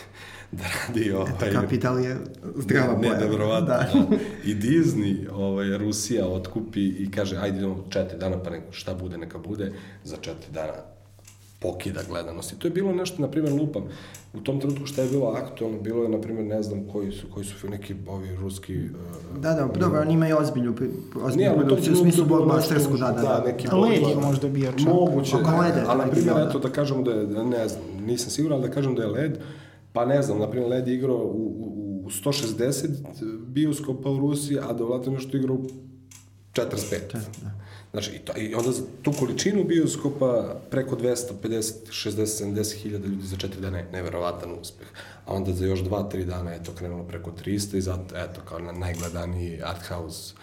da radi ovaj... Eto, kapital je zdrava ne, pojava. Ne, da. da. I Disney, ovaj, Rusija otkupi i kaže, ajde idemo četiri dana, pa neko, šta bude, neka bude, za četiri dana pokida gledanost. I to je bilo nešto, na primjer, lupam. U tom trenutku šta je bilo aktualno, bilo je, na primjer, ne znam koji su, koji su neki ovi ruski... Uh, da, da, dobro, oni imaju ozbiljnu, ozbiljnu produkciju, u smislu blockbustersku, da, da. da neki Led je možda bio čak. Moguće, Oko ali, na primjer, da. eto da kažemo da je, ne znam, nisam siguran, ali da kažem da je Led, pa ne znam, na primjer, Led je igrao u, u, u 160 bioskopa u Rusiji, a da je nešto igrao u 45. Da. Znači, i, to, i onda za tu količinu bioskopa preko 250, 60, 70 hiljada ljudi za četiri dana je neverovatan uspeh. A onda za još dva, tri dana je to krenulo preko 300 i zato, eto, kao na najgledaniji art house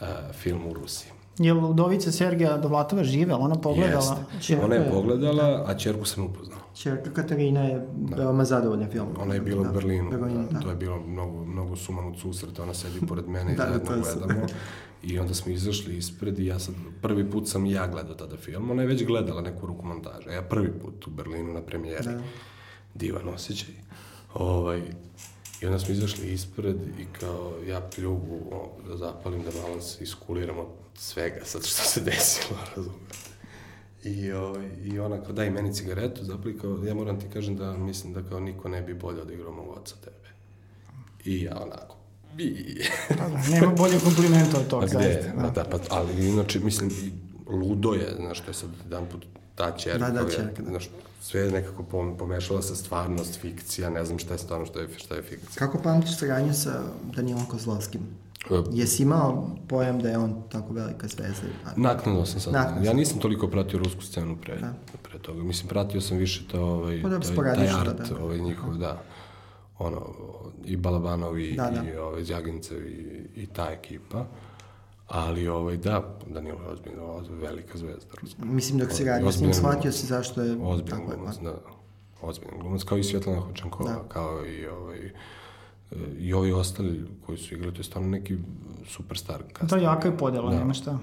uh, film u Rusiji. Je li Udovica Sergeja Dovlatova žive, ona pogledala? Jeste. Ona je pogledala, a čerku sam upoznao. Čerka Katarina je da. veoma zadovoljna film. Ona je bila da. u Berlinu. Berlinu da. To je bilo mnogo, mnogo sumanut susret, ona sedi pored mene i da, zajedno gledamo. I onda smo izašli ispred i ja sad, prvi put sam ja gledao tada film. Ona je već gledala neku ruku montaža. Ja prvi put u Berlinu na premijeri. Da. Divan osjećaj. Ovaj, I onda smo izašli ispred i kao ja pljugu o, da zapalim, da malo se iskuliram od svega sad što se desilo, razumete. I, ovaj, I ona kao daj meni cigaretu, zapravo kao, ja moram ti kažem da mislim da kao niko ne bi bolje odigrao mog oca tebe. I ja onako, bi. da, da, nema bolje komplimenta od toga. Pa gde, da. da, pa, ali inače, mislim, ludo je, znaš, to je sad jedan put ta čerka, da, da, čerka, da. znaš, sve je nekako pomešala sa stvarnost, fikcija, ne znam šta je stvarno, šta je, šta je fikcija. Kako pamtiš saradnju sa Danilom Kozlovskim? E, Jesi imao pojam da je on tako velika zvezda? Naknadno sam sad. Naknadno. Ja nisam toliko pratio rusku scenu pre, pre toga. Mislim, pratio sam više to, ovaj, Pa da, taj, taj art, da, da. ovaj njihov, da. Ono, i Balabanov i, Da, da. i ovaj, Zjagincev i, i ta ekipa. Ali, ovaj, da, Danilo je ozbiljno, ozbiljno velika zvezda ruska. Mislim, dok si radio s njim, shvatio si zašto je Ozbiljan tako glumac, da. Ozbiljan glumac, kao i Svjetlana Hočankova, Da. kao i ovaj, i ovi ostali koji su igrali, to je stvarno neki superstar. Da, casting. jaka je podjela, Da. nema šta.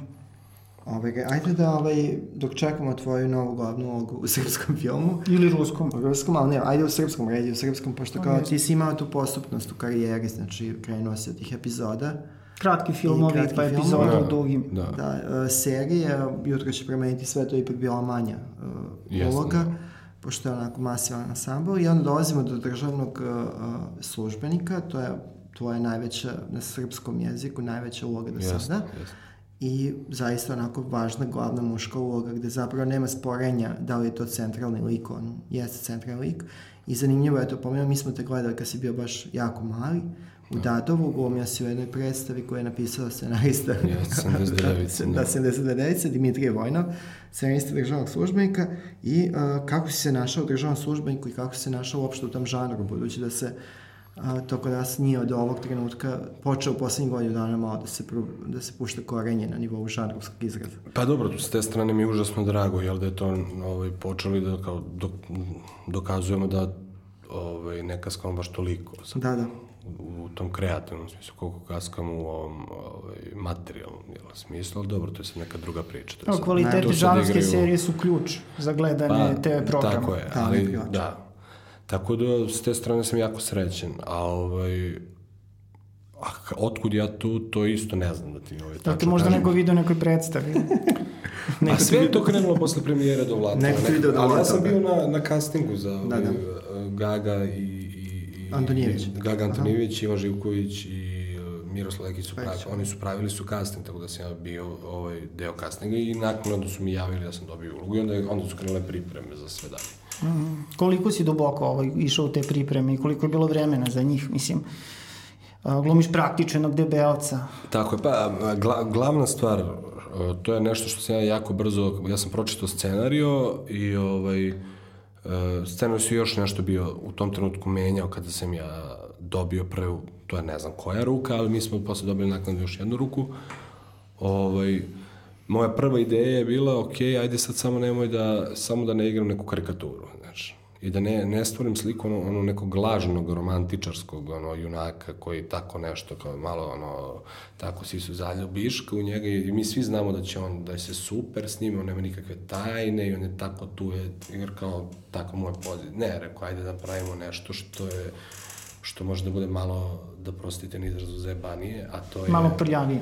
Ovaj, ajde da, ovaj, dok čekamo tvoju novu glavnu ulogu u srpskom filmu, Ili ruskom. u ruskom, ali ne, ajde u srpskom, redi u srpskom, pošto kao ti si imao tu postupnost u karijeri, znači krenuo si od tih epizoda, Kratki filmovi, kratki pa epizoda Da. u dugim. Da. Da, e, serije, jutro će promeniti sve, to je ipak bila manja Jeste, uloga, da. Pošto je onako masivan ansambl i onda dolazimo do državnog e, službenika, to je tvoja najveća, na srpskom jeziku, najveća uloga do Jeste, sada. jeste. I zaista onako važna glavna muška uloga gde zapravo nema sporenja da li je to centralni lik, on jeste centralni lik. I zanimljivo je to, pomenuo, mi smo te gledali kad si bio baš jako mali, u Dadovu, glumio si u jednoj predstavi koju je napisao scenarista Jeste, 79, da, da. 79. Dimitrije Vojnov, scenarista državnog službenika i uh, kako si se našao u državnom službeniku i kako si se našao uopšte u tom žanru, budući da se a, to kod nas nije od ovog trenutka počeo u poslednjih godinu dana malo da se, pru- da se pušta korenje na nivou žanrovskog izraza. Pa dobro, s te strane mi je užasno drago, jel da je to ovaj, počeli da kao dok, dokazujemo da ovaj, ne kaskamo baš toliko sad, Da, da. u, u tom kreativnom smislu, koliko kaskamo u ovom ovaj, materijalnom jel, smislu, ali dobro, to je sad neka druga priča. To je sad- kvaliteti to sad žanrovske igraju- serije su ključ za gledanje TV programa. Pa, Tako je, Da, ali da. Tako da, s te strane sam jako srećen, a ovaj... A otkud ja tu, to isto ne znam da ti ovaj, Da te tačno možda kažem. neko video u nekoj predstavi. A sve je to krenulo posle premijere do Vlata. Neko ti video do Ali ja Vlata, sam da. bio na, na castingu za Da, ovaj, da. eh, Gaga i, i, i Antonijević. i Gaga Antonijević, Ivan Živković i eh, Miroslav Lekić su pravi, Lekić. oni su pravili su casting, tako da sam ja bio ovaj deo castinga i nakon su mi javili da sam dobio ulogu i onda, onda su krenule pripreme za sve dalje. Koliko si duboko ovaj, išao u te pripreme i koliko je bilo vremena za njih, mislim. Glumiš praktičenog debelca. Tako je, pa gla, glavna stvar, to je nešto što sam ja jako brzo, ja sam pročitao scenario i ovaj, e, scenario su još nešto bio u tom trenutku menjao kada sam ja dobio prvu, to je ne znam koja ruka, ali mi smo posle dobili naknadno još jednu ruku. Ovaj, moja prva ideja je bila, ok, ajde sad samo nemoj da, samo da ne igram neku karikaturu, znači, i da ne, ne stvorim sliku ono, ono nekog lažnog, romantičarskog ono, junaka koji tako nešto, kao malo ono, tako svi su zaljubiška u njega i mi svi znamo da će on, da je se super s njim, on nema nikakve tajne i on je tako tu, je, jer kao tako mu je poziv. Ne, rekao, ajde da pravimo nešto što je što može da bude malo, da prostite ni izrazu zebanije, a to je... Malo prljavije.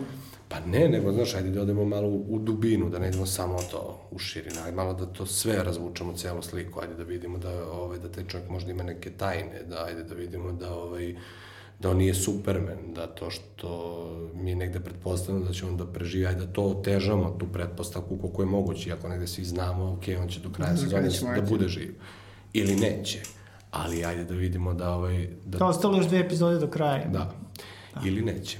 Pa ne, nego, znaš, ajde da odemo malo u, dubinu, da ne idemo samo to u širinu, ajde malo da to sve razvučemo, celu sliku, ajde da vidimo da, ovaj, da taj čovjek možda ima neke tajne, da ajde da vidimo da, ovaj, da on nije Superman, da to što mi negde pretpostavljamo da će on da preživi, ajde da to otežamo, tu pretpostavku koliko je moguće, iako negde svi znamo, ok, on će do kraja sezone da bude živ. Ili neće. Ali ajde da vidimo da, ovaj, da Kao ostalo još dve epizode do kraja. Da. Ili neće.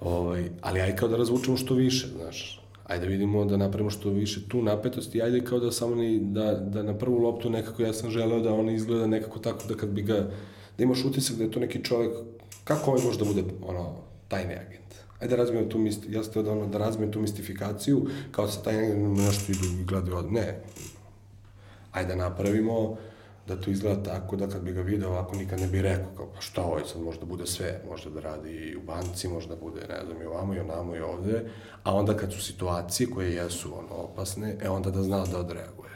Ovaj, ali ajde kao da razvučemo što više, znaš. Ajde vidimo da napravimo što više tu napetosti, ajde kao da samo ni, da, da na prvu loptu nekako ja sam želeo da on izgleda nekako tako da kad bi ga, da imaš utisak da je to neki čovjek, kako ovaj može da bude ono, tajni agent. Ajde da razmijem tu, misti, ja sam teo da, ono, da razmijem tu mistifikaciju, kao da se tajni agent nešto idu i gledaju od... Ne. Ajde da napravimo da to izgleda tako da kad bi ga video ovako nikad ne bi rekao kao pa šta ovaj sad možda bude sve, možda da radi i u banci, možda bude ne znam i ovamo i onamo i ovde, a onda kad su situacije koje jesu ono opasne, e onda da zna da odreaguje.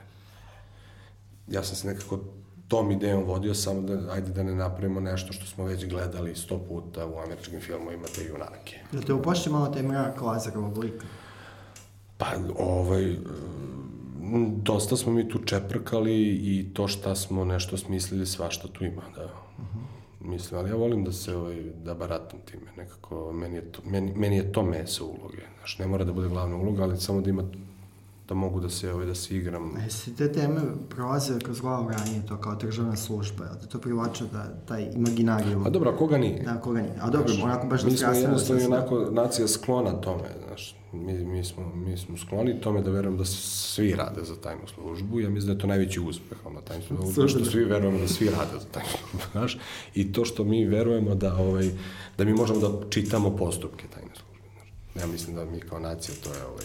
Ja sam se nekako tom idejom vodio samo da ajde da ne napravimo nešto što smo već gledali sto puta u američkim filmovima te junake. Da te upošće malo taj mrak Lazarovog lika. Pa, ovaj, dosta smo mi tu čeprkali i to šta smo nešto smislili, svašta tu ima, da. Mislim, ali ja volim da se, ovaj, da baratam time, nekako, meni je to, meni, meni je to meso uloge, znaš, ne mora da bude glavna uloga, ali samo da ima da mogu da se, ovaj, da se igram. A jesi te teme prolaze kroz glavu ranije, to kao državna služba, te to privlače da taj imaginarijum? A dobro, a koga nije? Da, koga nije. A dobro, Znaš, onako baš da Mi smo jednostavno se- onako nacija sklona tome, znaš, mi, mi, smo, mi smo skloni tome da verujem da svi rade za tajnu službu, ja mislim da je to najveći uspeh, ono, tajnu službu, to što svi verujemo da svi rade za tajnu službu, znaš, i to što mi verujemo da, ovaj, da mi možemo da čitamo postupke tajne službe, znaš. Ja mislim da mi kao nacija to je, ovaj,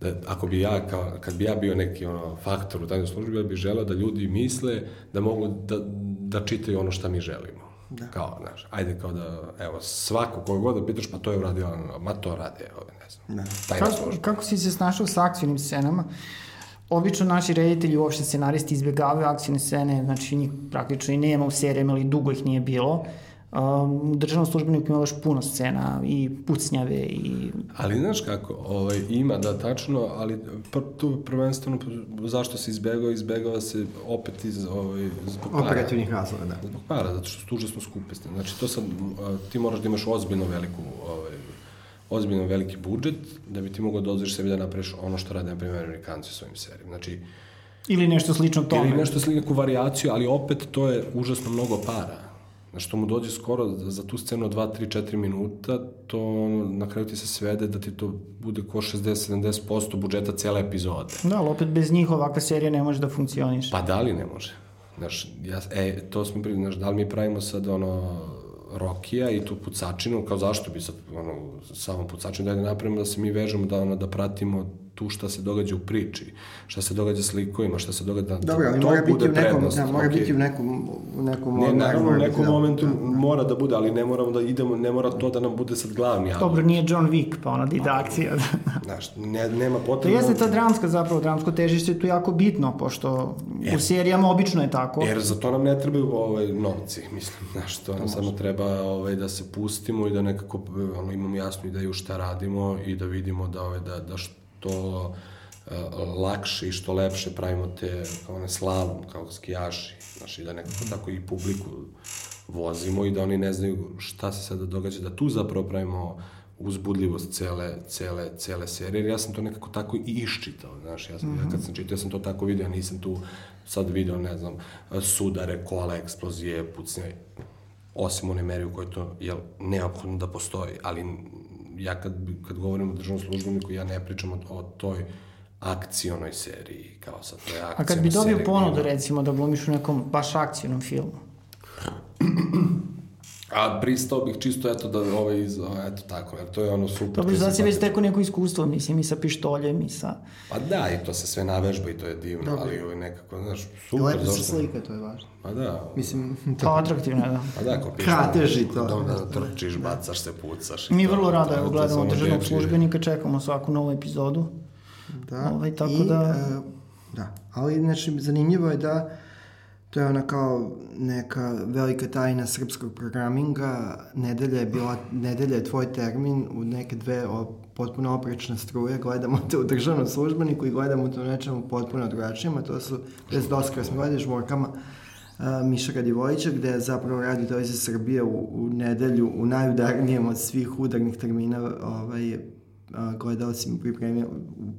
da ako bi ja, kao, kad bi ja bio neki ono, faktor u tajnoj službi, ja bih želeo da ljudi misle da mogu da, da čitaju ono šta mi želimo. Da. Kao, znaš, ajde kao da, evo, svako koga god da pitaš, pa to je uradio, ono, ma to radi, evo, ne znam, da. tajna Kako, služba. kako si se snašao sa akcijnim scenama? Obično naši reditelji, uopšte scenaristi izbjegavaju akcijne scene, znači njih praktično i nema u serijama ili dugo ih nije bilo. Um, u državnom službeniku ima baš puno scena i pucnjave i Ali znaš kako, ovaj, ima da tačno, ali pr, tu prvenstveno zašto se izbegava, izbegava se opet iz, ovaj, zbog para. Operativnih razloga, da. Zbog para, zato što su užasno skupe scene. Znači, to sad, a, ti moraš da imaš ozbiljno veliku, ovaj, ozbiljno veliki budžet, da bi ti mogao da dozviš sebi da napraviš ono što rade, na primjer, Amerikanci u svojim serijama. Znači, ili nešto slično tome. ili nešto slično, neku varijaciju, ali opet to je užasno mnogo para. Znači, to mu dođe skoro za tu scenu 2, 3, 4 minuta, to na kraju ti se svede da ti to bude ko 60-70% budžeta cele epizode. Da, ali opet bez njih ovakva serija ne može da funkcioniše. Pa da li ne može? Znaš, ja, e, to smo bili, znaš, da li mi pravimo sad ono Rokija i tu pucačinu, kao zašto bi sad ono, samo pucačinu, da napravimo da se mi vežemo, da, ono, da pratimo tu šta se događa u priči, šta se događa s likovima, šta se događa... da Dobro, ali to mora biti bude u nekom, prednost, da, mora okej. biti u nekom, u nekom... Ne, naravno, u nekom da. momentu mora da bude, ali ne moramo da idemo, ne mora to da nam bude sad glavni Dobro, nije John Wick, pa ona da ide akcija. Znaš, ne, nema To potrebe... jeste ta dramska zapravo, dramsko težište je tu jako bitno, pošto u serijama obično je tako. Jer za to nam ne trebaju ovaj, novci, mislim, znaš, to nam samo treba ovaj, da se pustimo i da nekako ono, imamo jasnu ideju šta radimo i da vidimo da, ovaj, da, da što uh, lakše i što lepše pravimo te kao one slalom, kao skijaši, znaš, i da nekako tako i publiku vozimo i da oni ne znaju šta se sada događa, da tu zapravo pravimo uzbudljivost cele, cele, cele serije, jer ja sam to nekako tako i iščitao, znaš, ja, sam, ja kad sam čitao, ja sam to tako vidio, nisam tu sad video, ne znam, sudare, kola, eksplozije, pucnje, osim one meri u kojoj to je neophodno da postoji, ali ja kad, kad govorim o državnom službeniku, ja ne pričam o, o toj akcionoj seriji, kao sad to je akcijona A kad bi dobio ponudu, recimo, da glumiš u nekom baš akcijnom filmu, A pristao bih čisto, eto, da ovaj, iz, eto tako, jer to je ono super. Dobro, to si već stekao neko iskustvo, mislim, i sa pištoljem, i sa... Pa da, i to se sve navežba i to je divno, ali ovaj nekako, znaš, super, lepo se slika, to je važno. Pa da, Mislim, Pa atraktivno je, da. pa da, ako pišeš... Kratež i to. Da, da, trčiš, bacaš se, pucaš. Mi to, vrlo rado to- evo, to gledamo državnog službenika, čekamo svaku novu epizodu. Da. Ovaj, tako I, da- e, da. Ali, znači, zanimljivo je da to je ona kao neka velika tajna srpskog programinga. Nedelja je bila, nedelja je tvoj termin u neke dve o, potpuno oprečne struje. Gledamo te u državnom službeniku i gledamo te u nečemu potpuno drugačijem, a to su, to je doskora smo gledali žmorkama uh, Miša Radivojića, gde je zapravo radio televizija Srbije u, u nedelju, u najudarnijem od svih udarnih termina ovaj, gledalci mu pripremili,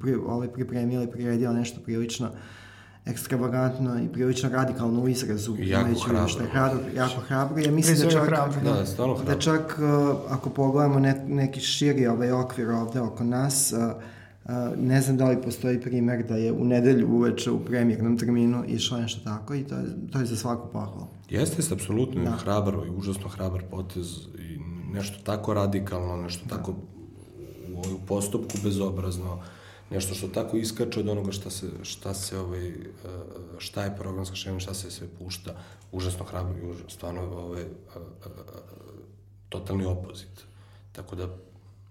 pri, ovaj, pripremili, priredila nešto prilično ekstravagantno i prilično radikalno u izrazu. I jako u vidu što je hrabro. hrabro, jako hrabro. Ja mislim da čak, hrabro, Da, stvarno hrabro. da čak uh, ako pogledamo ne, neki širi ovaj okvir ovde oko nas, uh, uh, ne znam da li postoji primer da je u nedelju uveče u premijernom terminu išlo nešto tako i to je, to je za svaku pohvalu. Jeste, jeste, apsolutno, da. hrabar i užasno hrabar potez i nešto tako radikalno, nešto da. tako u, u postupku bezobrazno, nešto što tako iskače od onoga šta se, šta se ovaj, eh, šta je programska šema, šta se sve pušta, užasno hrabro i užasno, stvarno ovaj, eh, eh, totalni opozit. Tako da,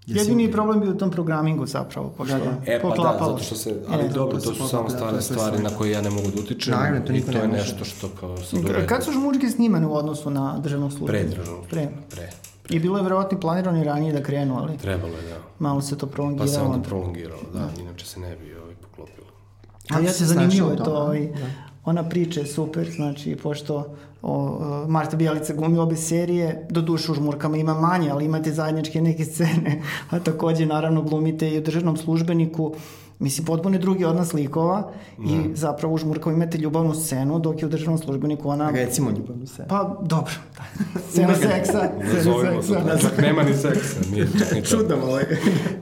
Jedini problem bio u tom programingu zapravo, pošto E, pa da, poklapalo zato što se, ali E, dobro, to su samo stare je sve stvari na koje ja ne mogu da utičem Naravno, to i to je nešto što kao sad u redu. Kad su žmučke snimane u odnosu na državnog službu? Pre državnog Pre. Pre. I bilo je verovatno planirano i ranije da krenu, ali Trebalo je, da. malo se to Pa se prolongiralo. onda prolongiralo, da, inače se ne bi ovaj poklopilo. Ali ja se zanimljivo je to, ovaj, ona priča je super, znači, pošto o, o, Marta Bijelica glumi obe serije, do duše u žmurkama ima manje, ali imate zajedničke neke scene, a takođe naravno glumite i u državnom službeniku Mislim, potpuno je drugi odnos likova i zapravo u žmurkama imate ljubavnu scenu, dok je u državnom službeniku ona... Recimo ljubavnu se. Pa, dobro. Scena seksa. Nazovimo čak nema ni seksa, nije čak ni. Čudno.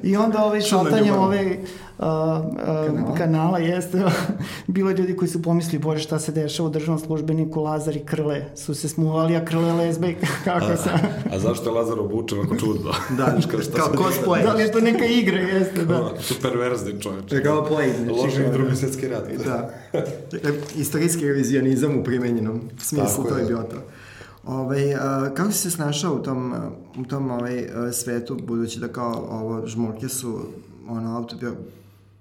I onda ovaj šaltanje ljubav. ove uh, uh, kanala. jeste, bilo je ljudi koji su pomislili, bože šta se dešava u državnom službeniku, Lazar i Krle su se smuvali, a Krle lezbe, kako se... A zašto je Lazar obučen ako čudno? Da, Kao šta kao se- cosplay. Da li je to neka igra, jeste, da. Kao, Su perverzni čovječ. Je kao play, znači, Loži kao- drugi svjetski rat. Da. Re- Istorijski revizionizam u primenjenom smislu, Tako to je je. bio to. Ovaj, a, kako si se snašao u tom, a, u tom ovaj, a, svetu, budući da kao ovo žmurke su ono, autobio,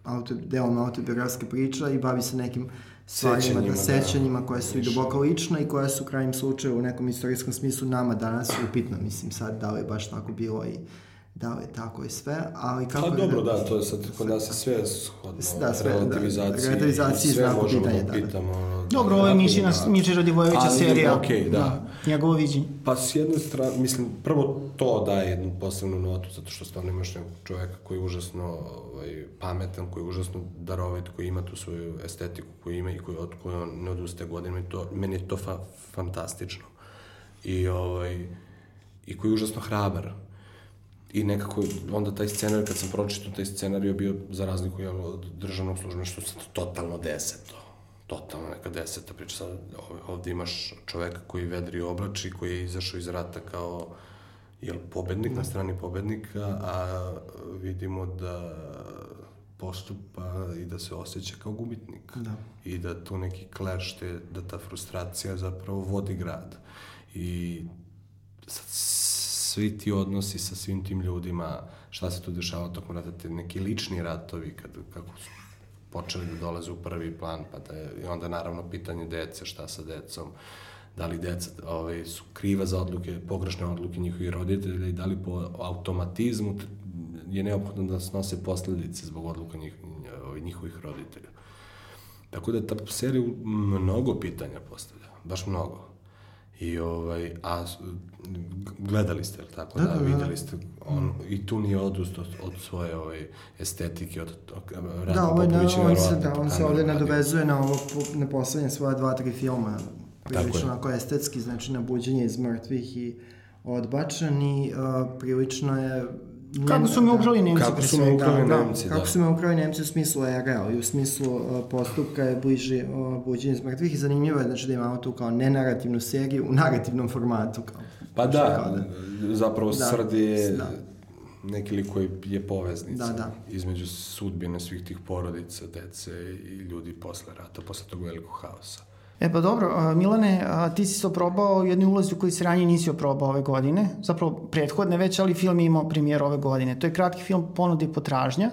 auto, delom autobiografske priča i bavi se nekim stvarima, Sećanjima, da, da. sećanjima koja su i duboko lična i koja su u krajnjem slučaju u nekom istorijskom smislu nama danas upitna, mislim sad da li je baš tako bilo i da li je tako i sve, ali kako... Pa je dobro, da, to je sad kod nas je sve shodno Da, sve, da. relativizaciji. Relativizaciji i sve možemo pitanje, da da, da. pitamo. Dobro, ovo je da, Mišina, da. Miša Radivojevića Ali, serija. okej, da. Njegovo viđenje. Pa s jedne strane, mislim, prvo to daje jednu posebnu notu, zato što stvarno imaš nekog čoveka koji je užasno ovaj, pametan, koji je užasno darovit, koji ima tu svoju estetiku koju ima i koji, od koje on ne odustaje godinama i to, meni je to fa, fantastično. I, ovaj, I koji je užasno hrabar. I nekako, onda taj scenarij, kad sam pročitao taj scenarij, je bio za razliku od državnog službena, što se totalno deseto. Totalno neka deseta priča. Sad, ov- ovde imaš čoveka koji vedri oblači, koji je izašao iz rata kao jel, pobednik na strani pobednika, a vidimo da postupa i da se osjeća kao gubitnik. Da. I da tu neki clash, te, da ta frustracija zapravo vodi grad. I sad svi ti odnosi sa svim tim ljudima, šta se tu dešava tokom rata, te neki lični ratovi, kad, kako su počeli da dolaze u prvi plan, pa da je, i onda naravno pitanje dece, šta sa decom, da li deca ovaj, su kriva za odluke, pogrešne odluke njihovih roditelja i da li po automatizmu je neophodno da snose posledice zbog odluka njih, ovaj, njihovih roditelja. Tako da ta serija mnogo pitanja postavlja, baš mnogo. I ovaj, a gledali ste, tako? Da, videli ste. On, I tu nije odust od, od svoje ovaj, estetike, od, od Ratko Da, ovo je, na, Popović je on se, da, on se ovde nadovezuje na ovo, na poslednje svoje dva, tri filma. Prilično onako estetski, znači na buđenje iz mrtvih i odbačen i uh, prilično je... Kako su me ukrali Nemci Kako pre su me svega. ukrali Da, Nemci, kako da. su me ukrali Nemci u smislu ere, ali u smislu uh, postupka je bliži uh, buđenje iz mrtvih i zanimljivo je znači, da imamo tu kao nenarativnu seriju u narativnom formatu. Kao, Pa da, kao zapravo Da, Srd je da. neki lik koji je poveznica Da, da. između sudbine svih tih porodica, dece i ljudi posle rata, posle tog velikog haosa. E pa dobro, Milane, ti si se oprobao u jednoj ulozi u kojoj se ranije nisi oprobao ove godine, zapravo prethodne već, ali film je imao premijer ove godine. To je kratki film Ponuda i potražnja,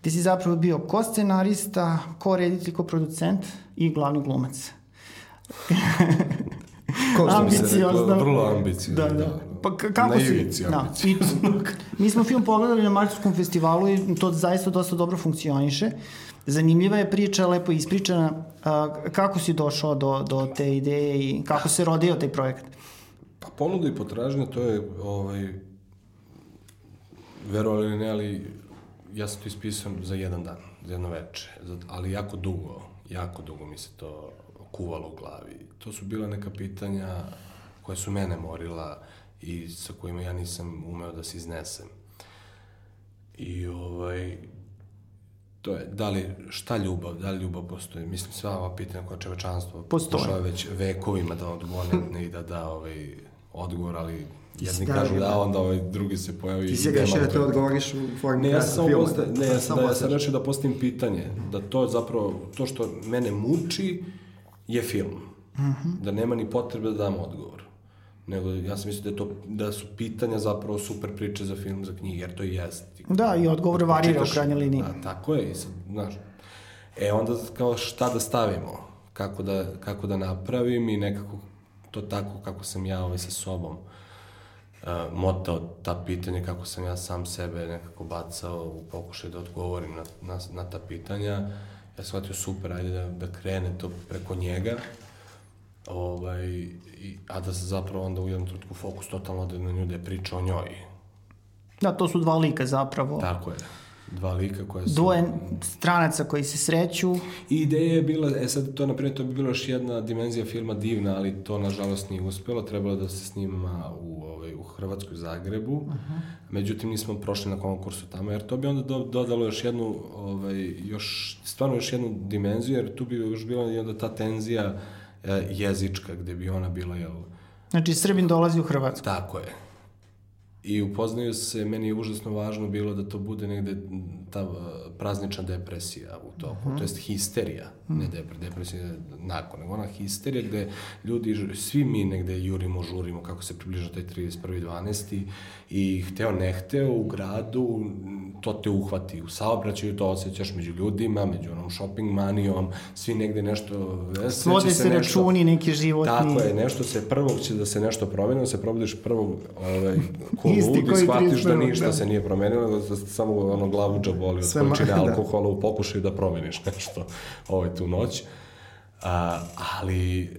gde si zapravo bio ko scenarista, ko reditelj, ko producent i glavni glumac. Ko što bi se Ambiciozno. reklo, vrlo ambiciozno. Da, da. Pa k- kako Na si? ivici Da. I, mi smo film pogledali na Martovskom festivalu i to zaista dosta dobro funkcioniše. Zanimljiva je priča, lepo ispričana. A, kako si došao do, do te ideje i kako se rodio taj projekat? Pa ponuda i potražnja, to je, ovaj, verovali ne, ali ja sam to ispisao za jedan dan, za jedno veče, ali jako dugo, jako dugo mi se to kuvalo u glavi. To su bila neka pitanja koje su mene morila i sa kojima ja nisam umeo da se iznesem. I ovaj, to je, da li, šta ljubav, da li ljubav postoji? Mislim, sva ova pitanja koja čovečanstvo Postoje. pokušava već vekovima da odgovore i da da ovaj odgovor, ali jedni kažu da. da, onda ovaj drugi se pojavi Ti si rešio da to odgovoriš u formi Ne, ja sam filma. posta, ne, ja, sam, da, ja sam rešio da postavim pitanje, da to zapravo, to što mene muči je film. Da nema ni potrebe da dam odgovor. Nego ja sam mislio da, je to, da su pitanja zapravo super priče za film, za knjige, jer to i jeste. Da, i odgovor kad varira u krajnjoj liniji. Da, tako je, i sad, znaš. E, onda kao šta da stavimo, kako da, kako da napravim i nekako to tako kako sam ja ovaj, sa sobom uh, motao ta pitanja, kako sam ja sam sebe nekako bacao u pokušaj da odgovorim na, na, na ta pitanja. Ja sam shvatio super, ajde da, da krene to preko njega, ovaj, i, a da se zapravo onda u jednom trenutku fokus totalno ode na nju da je priča o njoj. Da, to su dva lika zapravo. Tako je. dva lika koja su... Dvoje stranaca koji se sreću. I ideja je bila, e sad to, na primjer, to bi bila još jedna dimenzija filma divna, ali to nažalost nije uspelo, trebalo da se snima u, ovaj, u Hrvatskoj Zagrebu, uh -huh. međutim nismo prošli na konkursu tamo, jer to bi onda do, dodalo još jednu, ovaj, još, stvarno još jednu dimenziju, jer tu bi još bila i onda ta tenzija jezička, gde bi ona bila, jel... Znači, Srbin dolazi u Hrvatsku. Tako je i upoznaju se, meni je užasno važno bilo da to bude negde ta uh, praznična depresija u toku, uh -huh. to jest histerija, uh -huh. ne depre, depresija nakon, nego ona histerija gde ljudi, svi mi negde jurimo, žurimo kako se približa taj 31.12. i hteo ne hteo u gradu, to te uhvati u saobraćaju, to osjećaš među ljudima, među onom shopping manijom, svi negde nešto... Svode se, se nešto, računi neki životni. Tako je, nešto se prvog će da se nešto promeni, da se probudiš prvog ovaj, ko lud i shvatiš da ništa da. se nije promenilo, da samo ono glavu boli od količine da. alkohola u pokušaju da promeniš nešto ovaj, tu noć. A, ali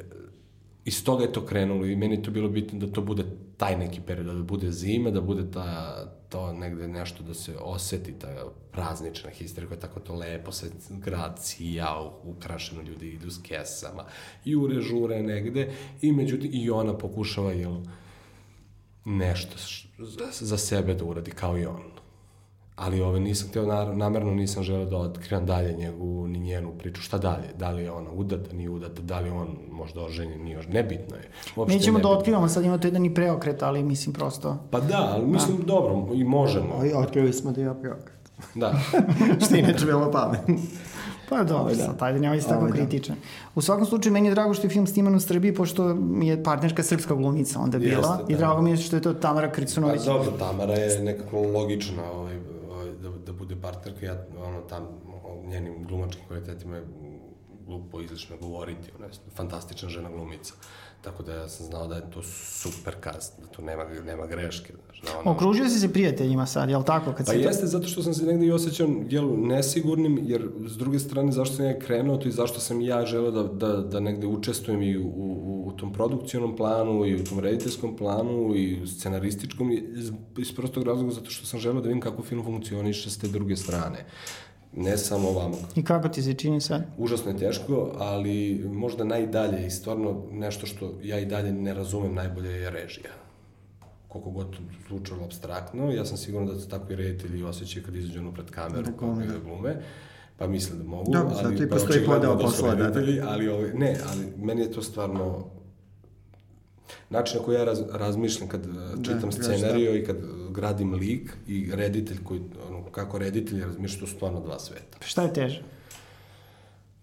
iz toga je to krenulo i meni to bilo bitno da to bude taj neki period, da bude zima, da bude ta, to negde nešto da se oseti, ta praznična histerija koja tako to lepo se grad sija, ukrašeno ljudi idu s kesama, jure žure negde i međutim i ona pokušava jel, nešto za sebe da uradi kao i on. Ali ove, nisam hteo, namerno nisam želeo da otkrivam dalje njegovu, ni njenu priču. Šta dalje? Da li je ona udata, nije udata, da li on možda oženjen, nije oženjen, nebitno je. Uopšte Nećemo da otkrivamo, sad ima to jedan i preokret, ali mislim prosto... Pa da, ali mislim, da. dobro, i možemo. I otkrili smo da ima preokret. Da. Što inače bilo pametno. Pa dobro, da. sad, ajde, nemoj se tako da. kritičan. U svakom slučaju, meni je drago što je film sniman u Srbiji, pošto mi je partnerska srpska glumica onda bila. Jeste, da. I drago mi je što je to Tamara Kricunović. Pa dobro, Tamara je nekako logična ovaj, ovaj, da, da bude partnerka. Ja, ono, tam, njenim glumačkim kvalitetima je glupo izlično govoriti. Ona je fantastična žena glumica. Tako da ja sam znao da je to super kast, da tu nema, nema greške. Znaš, da ono... Okružio si se prijateljima sad, jel tako? Kad pa si jeste, to... zato što sam se negde i osjećao jel, nesigurnim, jer s druge strane zašto sam ja krenuo to i zašto sam ja želeo da, da, da negde učestvujem i u, u, u tom produkcionom planu i u tom rediteljskom planu i u scenarističkom iz, iz prostog razloga zato što sam želeo da vidim kako film funkcioniše s te druge strane ne samo ovamo. I kako ti se čini sad? Užasno je teško, ali možda najdalje i stvarno nešto što ja i dalje ne razumem najbolje je režija. Koliko god zvučalo abstraktno, ja sam siguran da se tako i reditelji osjećaju kad izađu ono pred kameru da, kao da glume pa misle da mogu, da, ali zato i postoji podao posla, da, da. Ali, ovaj, ne, ali meni je to stvarno način na koji ja raz, razmišljam kad da, čitam scenariju da. i kad gradim lik i reditelj koji, kako reditelj razmišlja, to su stvarno dva sveta. Šta je teže?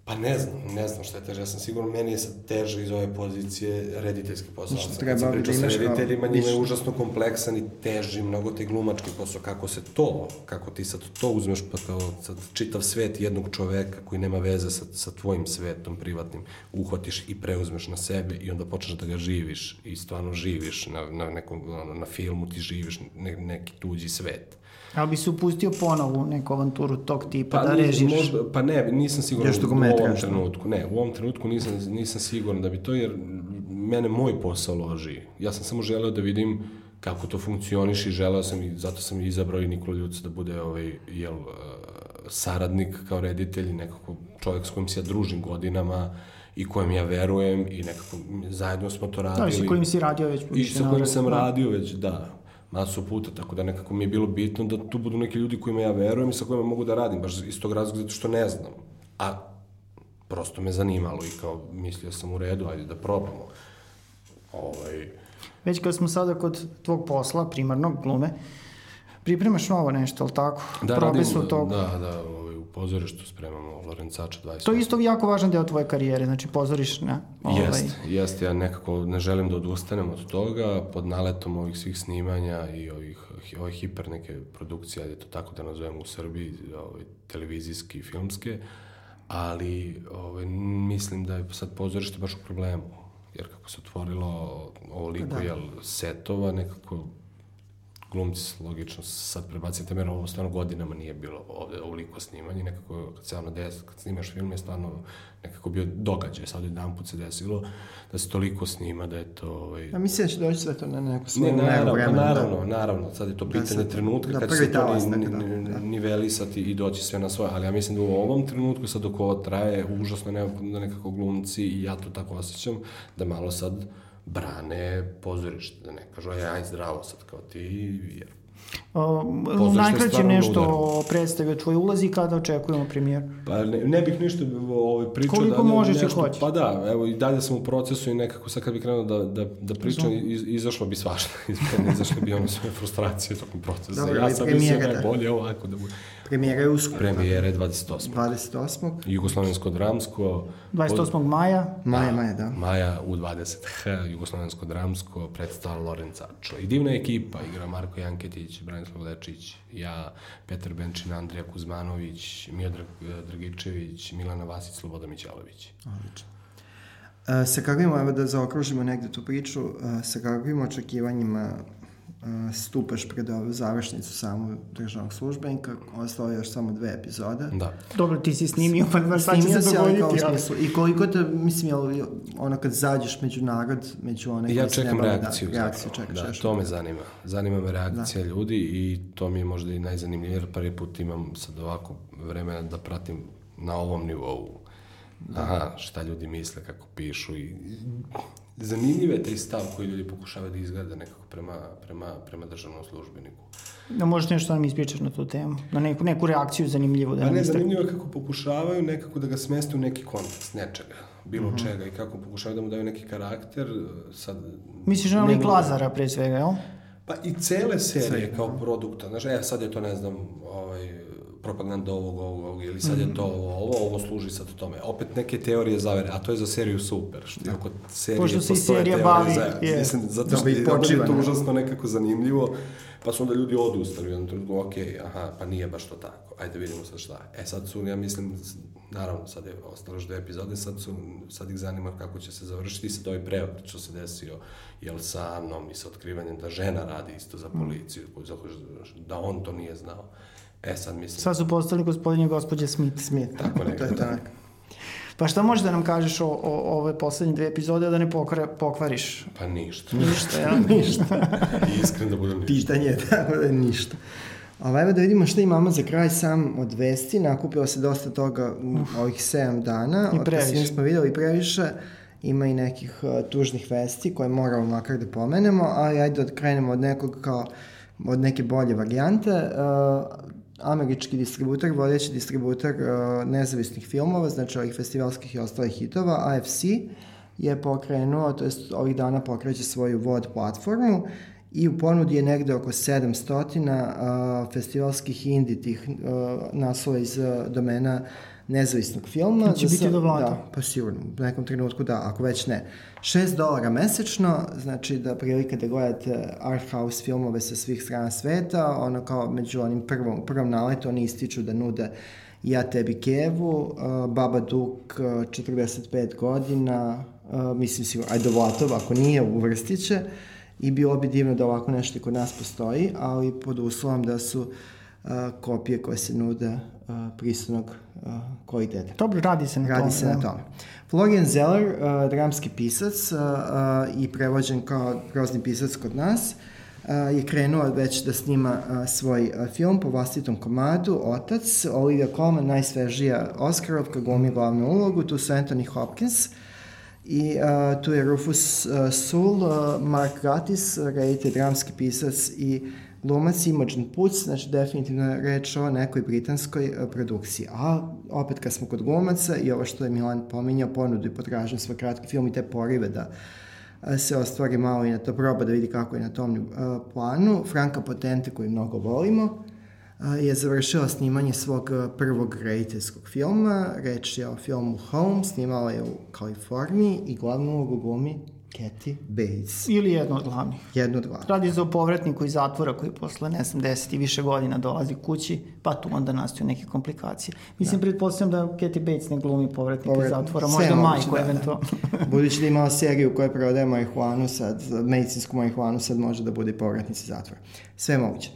Pa ne znam, ne znam šta je teže. Ja sam siguran, meni je sad teže iz ove pozicije rediteljski posao. Što treba sam pričao sa rediteljima, njima je užasno kompleksan i teži mnogo te glumački posao. Kako se to, kako ti sad to uzmeš, pa kao sad čitav svet jednog čoveka koji nema veze sa, sa tvojim svetom privatnim, uhvatiš i preuzmeš na sebe i onda počneš da ga živiš i stvarno živiš na, na nekom, na filmu ti živiš ne, neki tuđi svet Ali bi se upustio ponovo u neku avanturu tog tipa, pa, da režiraš? Možda, pa ne, nisam siguran Još u ovom trenutku. Ne, u ovom trenutku nisam, nisam siguran da bi to, jer mene moj posao loži. Ja sam samo želeo da vidim kako to funkcioniš i želeo sam i zato sam izabrao i Nikola Ljuc da bude ovaj, jel, uh, saradnik kao reditelj, nekako čovjek s kojim se ja družim godinama i kojem ja verujem i nekako zajedno smo to radili. Da, sa kojim si radio već. I sa kojim sam radio već, da masu puta, tako da nekako mi je bilo bitno da tu budu neki ljudi kojima ja verujem i sa kojima mogu da radim, baš iz tog razloga zato što ne znam. A prosto me zanimalo i kao mislio sam u redu, ajde da probamo. Ovaj... Već kad smo sada kod tvog posla, primarnog glume, pripremaš novo nešto, ali tako? Da, Probe radim, su tog... da, da, pozorištu spremamo Lorencača 20. To je isto jako važan deo tvoje karijere, znači pozorišna. Ovaj... Jest, jest, ja nekako ne želim da odustanem od toga, pod naletom ovih svih snimanja i ovih, ovih hiper neke produkcije, ajde to tako da nazovemo u Srbiji, ovaj, televizijski i filmske, ali ovaj, mislim da je sad pozorište baš u problemu, jer kako se otvorilo ovoliko da. jel, setova, nekako glumci, logično, sad prebacite, jer ovo stvarno godinama nije bilo ovde ovoliko snimanje, nekako kad se ono des, kad snimaš film je stvarno nekako bio događaj, sad jedan put se desilo da se toliko snima da je to... Ovaj... A mislim da će doći sve to na neku Ne, svoju meru naravno, vremena. naravno, da. naravno, sad je to pitanje sad- trenutka da, kad će se to ni, nekada, ni, da. nivelisati i doći sve na svoje, ali ja mislim da u ovom trenutku sad dok ovo traje, užasno je neophodno da nekako glumci, i ja to tako osjećam, da malo sad brane pozorište, da ne kažu, aj, aj, zdravo sad kao ti, jer O, je najkraće nešto udar. o predstavi tvoj ulazi i kada očekujemo premijer. Pa ne, ne bih ništa ovaj, pričao Koliko da ne, možeš i nešto, hoćeš. Pa da, evo i dalje sam u procesu i nekako sad kad bih krenuo da, da, da pričam, iz, izašlo bi svašta iz mene, izašle bi ono sve frustracije tokom procesa. Dobro, ja sam mislio da premijera, je da. bolje ovako da bude. Premijera je uskoro. Premijere 28. 28. Jugoslovensko dramsko. 28. maja. Maja, maja, da. Maja u 20H, Jugoslovensko dramsko, predstava Lorenza Ačo. I divna ekipa, igra Marko Janketić, Branislav Lečić, ja, Petar Benčin, Andrija Kuzmanović, Miodrag eh, Dragičević, Milana Vasić, Sloboda Mićalović. Odlično. E, sa kakvim, evo da zaokružimo negde tu priču, e, sa kakvim očekivanjima stupaš pred ovu završnicu samog državnog službenika, ostalo je još samo dve epizode. Da. Dobro, ti si snimio, pa šta će se dogoditi? ali- smislu, i koliko te, mislim, jel, ono kad zađeš među narod, među one Ja čekam bave, reakciju. Da, reakciju čekaš Da, to me zanima. Zanima me reakcija ljudi i to mi je možda i najzanimljivije, jer prvi put imam sad ovako vremena da pratim na ovom nivou. Aha, šta ljudi misle, kako pišu i zanimljiv je taj stav koji ljudi pokušavaju da izgrade nekako prema, prema, prema državnom službeniku. Da možeš nešto da nam ispričaš na tu temu, na neku, neku reakciju zanimljivu da Pa ne, istakneš. zanimljivo je kako pokušavaju nekako da ga smeste u neki kontekst nečega, bilo Mhm. čega i kako pokušavaju da mu daju neki karakter, sad Misliš na lik Lazara pre svega, jel? Pa i cele serije kao produkta, znaš, e, sad je to, ne znam, ovaj, propaganda ovog, ovog, ovog, ili sad je to ovo, ovo, ovo služi sad tome. Opet neke teorije zavere, a to je za seriju super, što je oko serije Pošto postoje serija teorije bavi, zavere. je. Mislim, zato Da što bi je, onda je to užasno nekako zanimljivo, pa su onda ljudi odustali u jednom trenutku, ok, aha, pa nije baš to tako, ajde vidimo sad šta je. E sad su, ja mislim, naravno, sad je ostalo još dve epizode, sad, su, sad ih zanima kako će se završiti, sad ovaj preokret što se desio, jel sa Anom i sa otkrivanjem da žena radi isto za policiju, što- da on to nije znao. E sad mislim, Sad su postali gospodin i gospođa Smith. Smith. Tako to nekako. je tako. Pa šta možeš da nam kažeš o, o ove poslednje dve epizode, da ne pokra, pokvariš? pa ništa. Ništa, ja? I iskren da budem ništa. Pitanje je tako da je ništa. Ali evo da vidimo šta imamo za kraj sam od vesti. Nakupilo se dosta toga u ovih 7 dana. I previše. nismo videli previše. Ima i nekih uh, tužnih vesti koje moramo makar da pomenemo, ali ajde da krenemo od nekog kao od neke bolje varijante. Uh, američki distributer, vodeći distributer uh, nezavisnih filmova, znači ovih festivalskih i ostalih hitova, AFC, je pokrenuo, to jest ovih dana pokreće svoju VOD platformu i u ponudi je negde oko 700 uh, festivalskih i indie tih uh, naslova iz uh, domena nezavisnog filma. Će Za biti do vlada. Da, pa sigurno, u nekom trenutku da, ako već ne. 6 dolara mesečno, znači da prilike da gledate art house filmove sa svih strana sveta, ono kao među onim prvom, prvom naletu oni ističu da nude Ja tebi Kevu, uh, Baba Duk, uh, 45 godina, uh, mislim sigurno, ajde Vlatov, ako nije, uvrstit će i bilo bi divno da ovako nešto kod nas postoji, ali pod uslovom da su uh, kopije koje se nude pristojnog uh, kvaliteta. Dobro, radi se na tome. Radi se na da. tome. Florian Zeller, uh, dramski pisac uh, uh, i prevođen kao grozni pisac kod nas, uh, je krenuo već da snima uh, svoj uh, film po vlastitom komadu, Otac, Olivia Colman, najsvežija Oscarovka, glumi glavnu ulogu, tu su Anthony Hopkins, I uh, tu je Rufus uh, Sul, uh, Mark Gatiss, reditelj, dramski pisac i glumac Imogen Puc, znači definitivno reč o nekoj britanskoj uh, produkciji. A opet kad smo kod glumaca i ovo što je Milan pominjao, ponudu i potražen svoj kratki film i te porive da uh, se ostvari malo i na to proba da vidi kako je na tom uh, planu. Franka Potente koju mnogo volimo, je završila snimanje svog prvog rediteljskog filma. Reč je o filmu Home, snimala je u Kaliforniji i glavnu ulogu glumi Kathy Bates. Ili jedno od glavnih. Jedno od glavnih. Radi se o povratniku iz zatvora koji posle, ne znam, 10 i više godina dolazi kući, pa tu onda nastaju neke komplikacije. Mislim, da. pretpostavljam da Kathy Bates ne glumi povratnika Povrat... iz zatvora, možda majku da, eventualno. Da. Budući da imala seriju koja prodaje marihuanu sad, medicinsku marihuanu, sad može da bude povratnici zatvora. Sve moguće.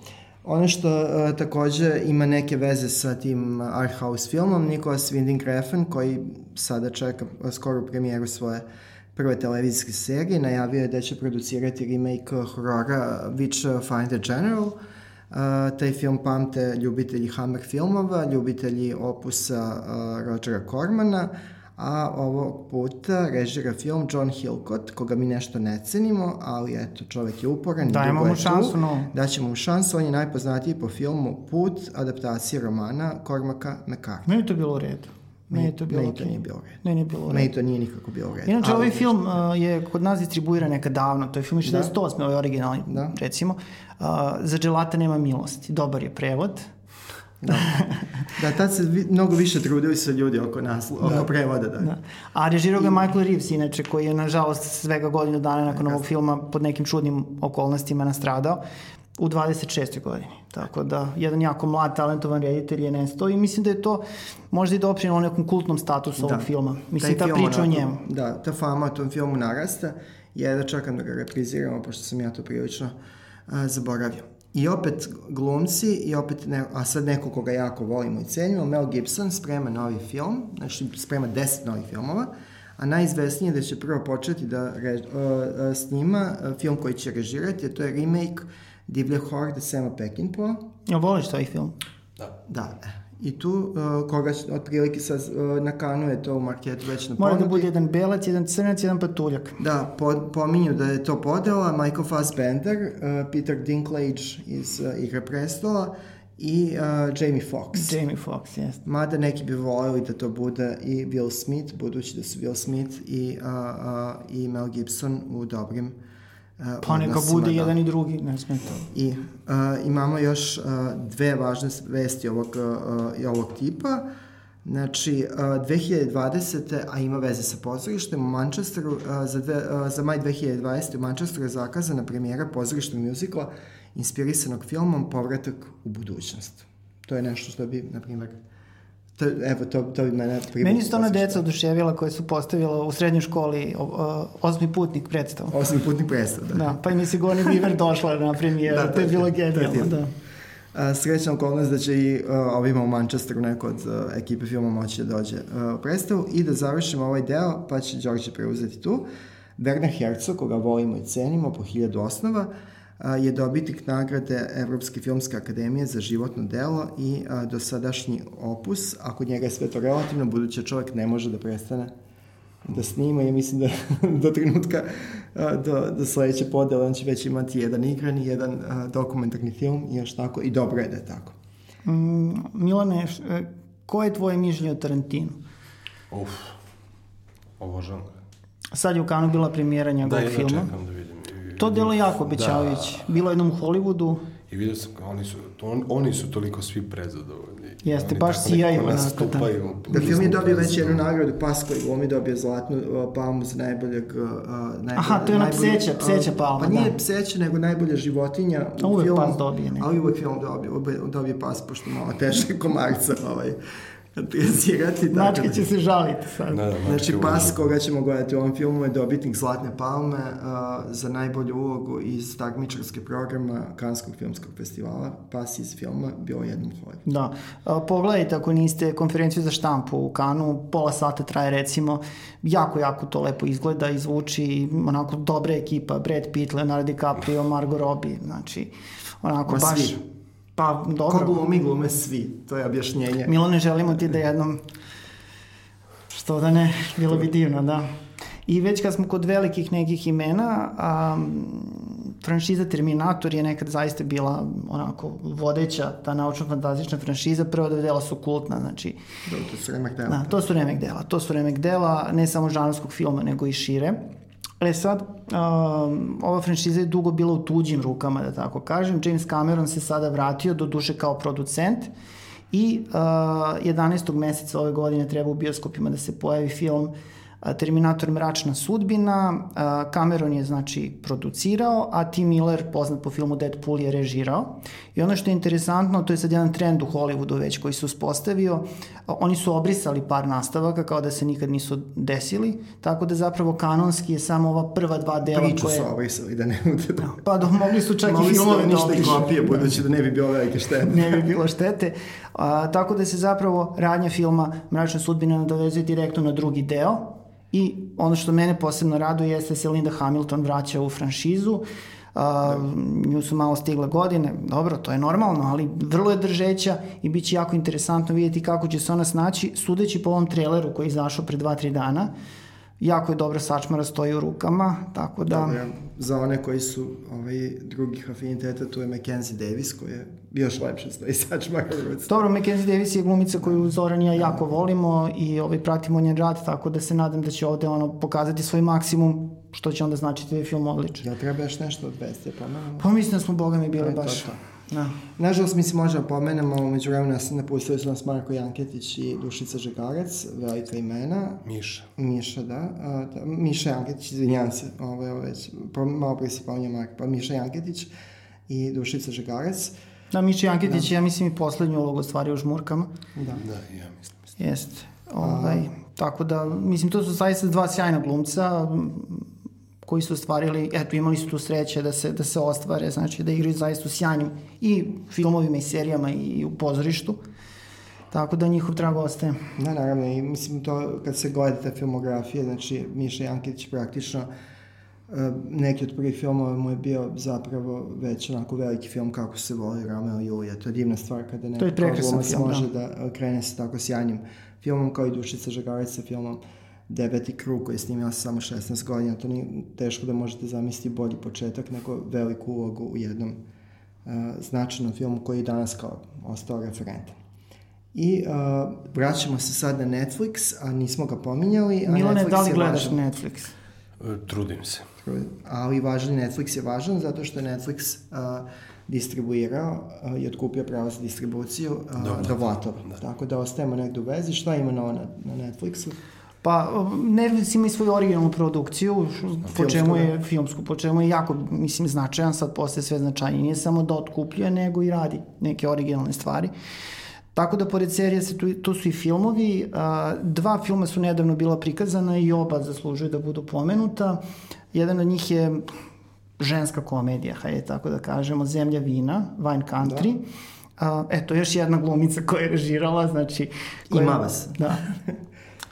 Ono što uh, takođe ima neke veze sa tim art house filmom, Nicholas Winding Refn, koji sada čeka skoro premijeru svoje uh, prve televizijske serije, najavio je da će producirati remake horora Witch Finder General. Uh, taj film pamte ljubitelji Hammer filmova, ljubitelji opusa uh, Rogera Cormana, a ovog puta režira film John Hillcott, koga mi nešto ne cenimo, ali eto, čovek je uporan. Dajemo mu šansu, no. Daćemo mu šansu, on je najpoznatiji po filmu Put, adaptacije romana Cormaca McCarthy. Meni to bilo u redu. Meni to bilo Meni to nije bilo u redu. Meni bilo redu. Meni to nije nikako bilo u redu. Inače, ovaj film uh, je kod nas distribuiran nekad davno. To je film 68. Da. ovaj originalni, da. recimo. Uh, za dželata nema milosti. Dobar je prevod. Da. da, tad se vi, mnogo više trudili se ljudi oko nas, oko da. prevoda. Da. da. A režirao ga Michael Reeves, inače, koji je, nažalost, svega godinu dana nakon ovog filma pod nekim čudnim okolnostima nastradao u 26. godini. Tako da, jedan jako mlad, talentovan reditelj je nestao i mislim da je to možda i doprinilo nekom kultnom statusu da. ovog filma. Mislim, Taj ta priča o njemu. Da, ta fama o tom filmu narasta. Ja da čekam da ga repriziramo, pošto sam ja to prilično a, zaboravio. I opet glumci, i opet, ne, a sad neko koga jako volimo i cenimo, Mel Gibson sprema novi film, znači sprema 10 novih filmova, a najizvesnije da će prvo početi da re, uh, uh, snima uh, film koji će režirati, a to je remake Divlje horde Sema Pekinpoa. Ja voliš taj film? Da. Da, e. I tu, uh, koga otprilike sa, uh, na kanu je to u marketu već na Mora da bude jedan belac, jedan crnac, jedan patuljak. Da, po, pominju da je to podela Michael Fassbender, uh, Peter Dinklage iz uh, Igre prestola i uh, Jamie Foxx. Jamie Foxx, jeste. Mada neki bi voleli da to bude i Will Smith, budući da su Will Smith i, uh, uh, i Mel Gibson u dobrim Pa neka bude da. jedan i drugi, ne smeta. I uh, imamo još uh, dve važne vesti ovog, uh, ovog tipa. Znači, uh, 2020. a ima veze sa pozorištem u Manchesteru, uh, za, dve, uh, za maj 2020. u Manchesteru je zakazana premijera pozorišnog mjuzikla inspirisanog filmom Povratak u budućnost. To je nešto što bi, na primjer, To, evo, to, to bi mene. Meni su to ona deca oduševila koje su postavila u srednjoj školi uh, osmi putnik predstav. Osmi putnik predstav, da. Da, pa i mi Sigourney Weaver došla na premijer, da, to je bilo genijalno, da. A, srećna okolnost da će i ovima u Manchesteru neko od uh, ekipe filma moći da dođe u predstavu i da završimo ovaj deo, pa će Đorđe preuzeti tu. Werner Herzog, koga volimo i cenimo po hiljadu osnova, je dobitnik nagrade Evropske filmske akademije za životno delo i dosadašnji opus, ako njega je sve to relativno, budući da čovjek ne može da prestane da snima i mislim da do trenutka do, do sledeće podele on će već imati jedan igrani, jedan dokumentarni film i još tako i dobro je da je tako. Mm, Milane, e, ko je tvoje mišljenje o Tarantinu? Uf, obožavam ga. Sad je u Kanu bila premijera njegovog da, filma. Da, čekam da vidim. To delo jako obećavajući. Da. Bilo jednom u Hollywoodu. I vidio sam, oni su, on, oni su toliko svi prezadovoljni. Jeste, oni baš sijaju. Nastupaju. Da, da film je dobio već jednu nagradu, Pas koji glumi dobio zlatnu uh, palmu za najboljeg... Uh, najbolje, Aha, to je ona pseća, pseća palma. Pa nije da. pseća, nego najbolja životinja. A uvek filmu, pas dobije. Ne? Ali uvek film dobije, dobije pas, pošto malo teške komarca ovaj, analizirati. Mačka da, će se žaliti sad. Da, da, znači, pas koga ćemo gledati u ovom filmu je dobitnik Zlatne palme uh, za najbolju ulogu iz takmičarske programa Kanskog filmskog festivala. Pas iz filma bio jednom hvalju. Da. Uh, pogledajte ako niste konferenciju za štampu u Kanu, pola sata traje recimo, jako, jako to lepo izgleda, izvuči, onako dobra ekipa, Brad Pitt, Leonardo DiCaprio, Margot Robbie, znači, onako Ma baš... Svi Pa, dobro. Ko glumi, glume svi. To je objašnjenje. Milo, ne želimo ti da jednom... Što da ne, bilo bi divno, da. I već kad smo kod velikih nekih imena, um, franšiza Terminator je nekad zaista bila onako vodeća, ta naučno-fantastična franšiza. Prva dva dela su kultna, znači... Da, to su remek dela. Da, to su remek dela. To su remek dela, ne samo žanarskog filma, nego i šire. E sad, um, ova franšiza je dugo bila u tuđim rukama, da tako kažem. James Cameron se sada vratio, do duše kao producent, i uh, 11. meseca ove godine treba u bioskopima da se pojavi film Terminator Mračna sudbina, Cameron je znači producirao, a Tim Miller, poznat po filmu Deadpool, je režirao. I ono što je interesantno, to je sad jedan trend u Hollywoodu već koji se uspostavio, oni su obrisali par nastavaka kao da se nikad nisu desili, tako da zapravo kanonski je samo ova prva dva dela Priču koje... su obrisali, da ne bude da... Pa do, mogli su čak Mogli i filmove da da obrišu. kopije, budući da ne bi bilo velike štete. ne bi bilo štete. A, tako da se zapravo radnja filma Mračna sudbina nadovezuje direktno na drugi deo i ono što mene posebno raduje jeste da se Linda Hamilton vraća u franšizu. A, nju su malo stigle godine, dobro, to je normalno, ali vrlo je držeća i bit će jako interesantno vidjeti kako će se ona snaći, sudeći po ovom traileru koji je izašao pre 2-3 dana. Jako je dobra sačmara, stoji u rukama, tako da... Dobro, za one koji su ovaj, drugih afiniteta, tu je Mackenzie Davis, koji je još lepše stoji sačmar u ruci. Dobro, Mackenzie Davis je glumica koju Zoran i ja jako volimo i ovaj, pratimo njen rad, tako da se nadam da će ovde ono, pokazati svoj maksimum, što će onda značiti da je film odličan. Jel treba još nešto od Bestija pomenemo? Pa mislim da smo, boga mi, bili E, to, baš... to. Da. Nažalost, mi se možemo pomenemo, umeđu vremena nas napustili su nas Marko Janketić i Dušica Žegarac, velika imena. Miša. Miša, da. A, da Miša Janketić, izvinjam se, ovo je već, po, malo pre si pominjao Marko, pa Miša Janketić i Dušica Žegarac. Da, Miša Janketić, ja mislim i poslednju ulogu ostvario u žmurkama. Da. Da, ja mislim. Jeste. Ovaj, tako da, mislim, to su zaista dva sjajna glumca koji su ostvarili, eto, imali su tu sreće da se, da se ostvare, znači da igraju zaista u sjajnim i filmovima i serijama i u pozorištu. Tako da njihov trag ostaje. Da, naravno, i mislim to kad se gleda te filmografije, znači Miša Janketić praktično e, neki od prvih filmova mu je bio zapravo već onako veliki film kako se voli Romeo i Julija. To je divna stvar kada neko glumac film, može da. da. krene sa tako sjajnim filmom kao i Dušica Žagarac sa filmom Deveti krug koji je snimila sa samo 16 godina. To nije teško da možete zamisliti bolji početak nego veliku ulogu u jednom uh, značajnom filmu koji je danas kao ostao referentan. I uh, vraćamo se sad na Netflix, a nismo ga pominjali. A Milane, Netflix da li gledaš važan. Netflix? E, Trudim se. Ali važan Netflix je važan zato što je Netflix uh, distribuirao uh, i otkupio pravo za distribuciju uh, Do do Vlatova. Da. Tako da ostajemo negde u vezi. Šta ima novo na, na Netflixu? Pa, Netflix ima i svoju originalnu produkciju, po čemu da. je filmsku, po čemu je jako, mislim, značajan, sad postaje sve značajnije. Nije samo da otkupljuje, nego i radi neke originalne stvari. Tako da, pored serije, se tu, tu su i filmovi. A, dva filma su nedavno bila prikazana i oba zaslužuju da budu pomenuta. Jedan od njih je ženska komedija, hajde tako da kažemo, Zemlja vina, Wine Country. Da. A, eto, još jedna glumica koja je režirala, znači... Koja, Ima vas. Da.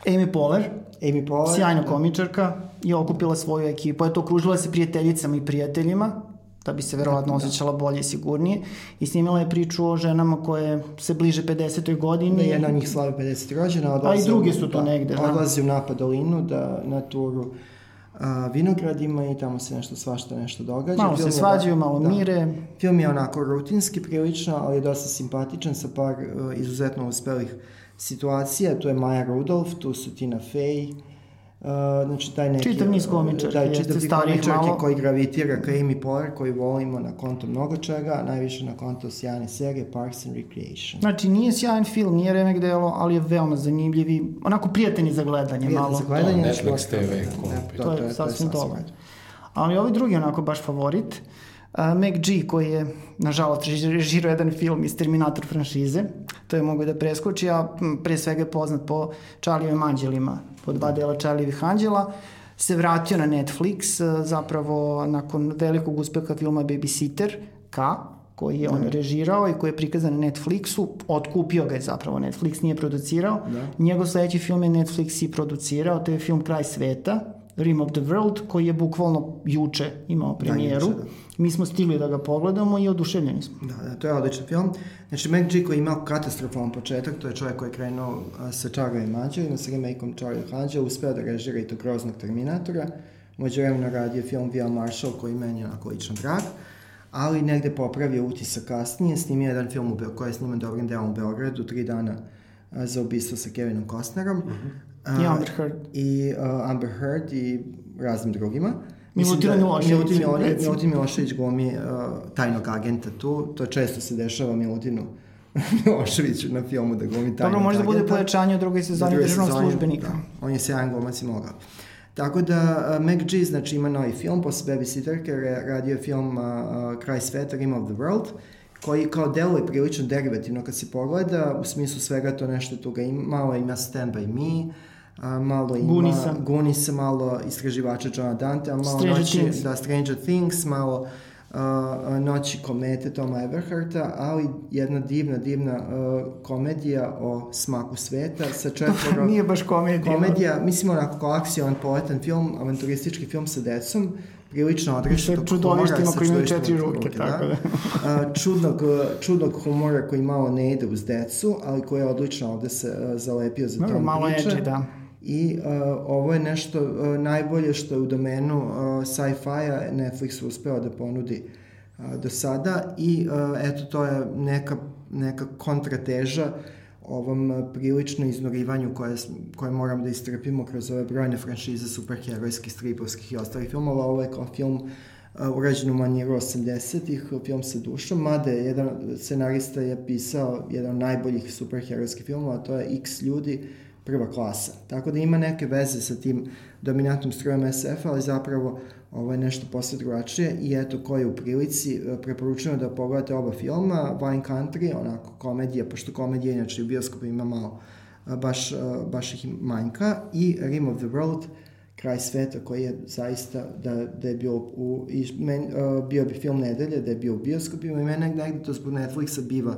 Amy Poehler, Amy Poehler. sjajna komičarka i okupila svoju ekipu. Eto, okružila se prijateljicama i prijateljima, da bi se verovatno osjećala bolje i sigurnije. I snimila je priču o ženama koje se bliže 50. godini. Da jedna od njih slavi 50 rođena. A i druge su tu da, negde, da. Odlazi u Napadolinu da, na turu a, vinogradima i tamo se nešto svašta nešto događa. Malo Film se je svađaju, da- malo da. mire. Film je onako rutinski prilično, ali je dosta simpatičan sa par uh, izuzetno uspelih situacija. Tu je Maja Rudolf, tu su Tina Fey, Uh, znači taj neki... Čitav niz komičarki, da, jeste čitav komičarki malo. koji gravitira ka Amy Poehler, koji volimo na konto mnogo čega, najviše na konto sjajne serije Parks and Recreation. Znači, nije sjajan film, nije remek delo, ali je veoma zanimljiv i onako prijatan i za gledanje Prijatan malo. za gledanje. To, Netflix. TV Da, komplet. To je sasvim dobro. Ali ovaj drugi je onako baš favorit. Uh, Mac G koji je, nažalost, reži- režirao jedan film iz Terminator franšize. To je mogo da preskoči, a pre svega je poznat po Charlijevim anđelima, po dva dela Charlijevih anđela. Se vratio na Netflix, uh, zapravo nakon velikog uspeha filma Babysitter, K, koji je on režirao i koji je prikazan na Netflixu, otkupio ga je zapravo Netflix, nije producirao. Da. Njegov sledeći film je Netflix i producirao, to je film Kraj sveta, Rim of the World, koji je bukvalno juče imao premijeru. juče, da. Mi smo stigli da ga pogledamo i oduševljeni smo. Da, da, to je odličan film. Znači, Mac koji je imao katastrofalan početak, to je čovjek koji je krenuo sa Čarovim anđelima, sa remake-om Čarovih anđela, uspeo da režira i tog groznog Terminatora. Umeđu vremena radio film Via Marshall koji meni je onako lično drag, ali negde popravio utisak kasnije, snimio jedan film u Be- koji je sniman dobrim delom u Beogradu, tri dana za ubistvo sa Kevinom Costnerom. A, I Amber Heard. I uh, Amber Heard i raznim drugima. Milutin da- Milošević, Milutin, Milošević. Milutin Milošević glumi uh, tajnog agenta tu. To često se dešava Milutinu Miloševiću na filmu da glumi tajnog Dobro, možda bude pojačanje u drugoj sezoni državnog službenika. Da, on je sjajan glumac i mogao. Tako da uh, Mac G znači ima novi film posle Babysitterke, ra- radio je film uh, uh, Kraj sveta, Rim of the World, koji kao deluje prilično derivativno kad se pogleda, u smislu svega to nešto tu ga ima, malo ima Stand By Me, a, malo ima Gooniesa. Gooniesa, malo istraživača Johna Dante, a malo Stranger noći, Things. da, Stranger Things, malo uh, Noći komete Toma Everharta, ali jedna divna, divna uh, komedija o smaku sveta sa četvoro... Nije baš komedija. Komedija, mislim onako akcijan, poletan film, avanturistički film sa decom, prilično odrešitog čudovištima humora, sa koji imaju čudovištima četiri ruke, tako da. A, čudnog, čudnog humora koji malo ne ide uz decu, ali koji je odlično ovde se zalepio za Dobro, tom malo priče. edgy, da. I uh, ovo je nešto uh, najbolje što je u domenu uh, sci-fi-a Netflix uspeo da ponudi uh, do sada i uh, eto to je neka, neka kontrateža ovom prilično iznorivanju koje, koje moramo da istrpimo kroz ove brojne franšize superherojskih, stripovskih i ostalih filmova. Ovo je kao film uh, urađen u maniru 80-ih, film sa dušom, mada je jedan scenarista je pisao jedan od najboljih superherojskih filmova, a to je X ljudi, prva klasa. Tako da ima neke veze sa tim dominantnom strojem SF, ali zapravo ovo je nešto posle drugačije i eto ko je u prilici, e, preporučujem da pogledate oba filma, Wine Country, onako komedija, pošto komedija inače u bioskopu ima malo, a, baš, a, baš ih manjka, i Rim of the World, kraj sveta koji je zaista da, da je bio u i men, uh, bio bi film nedelje da je bio u bioskopima i mene negde to zbog Netflixa biva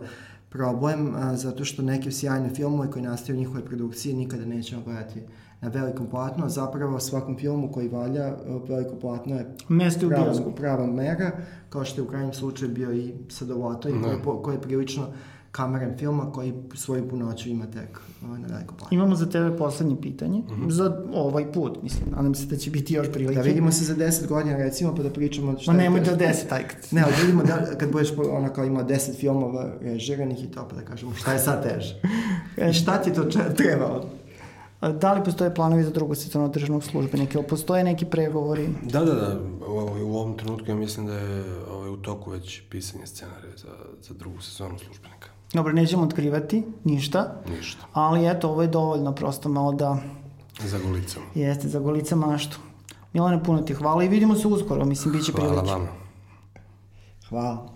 problem uh, zato što neke sjajne filmove koji nastaju u njihovoj produkciji nikada nećemo gledati na velikom platnu, a zapravo svakom filmu koji valja uh, veliko platno je Mesto u prava, bioskopu. prava mera, kao što je u krajnjem slučaju bio i Sadovotoj, koji, je po- koji je prilično kameran filma koji svoju punoću ima tek uh, na velikom platnu. Imamo za tebe poslednje pitanje, za ovaj put, mislim, nadam se da će biti još prilike. Da vidimo se za 10 godina recimo pa da pričamo šta Ma nemoj da deset, aj. Ne, ali vidimo da kad budeš ono kao imao 10 filmova režiranih i to pa da kažemo šta je sad teže. I šta ti to trebalo? Da li postoje planovi za drugu sezonu državnog službenika ili postoje neki pregovori? Da, da, da. Ovaj, u ovom trenutku ja mislim da je ovaj, u toku već pisanje scenarija za, za drugu sezonu službenika. Dobro, nećemo otkrivati ništa, Ništa. ali eto, ovo je dovoljno prosto malo da Za golicama. jeste za golica maštu. Milane, puno ti hvala i vidimo se uskoro, mislim, bit će Hvala prilike. vama. Hvala.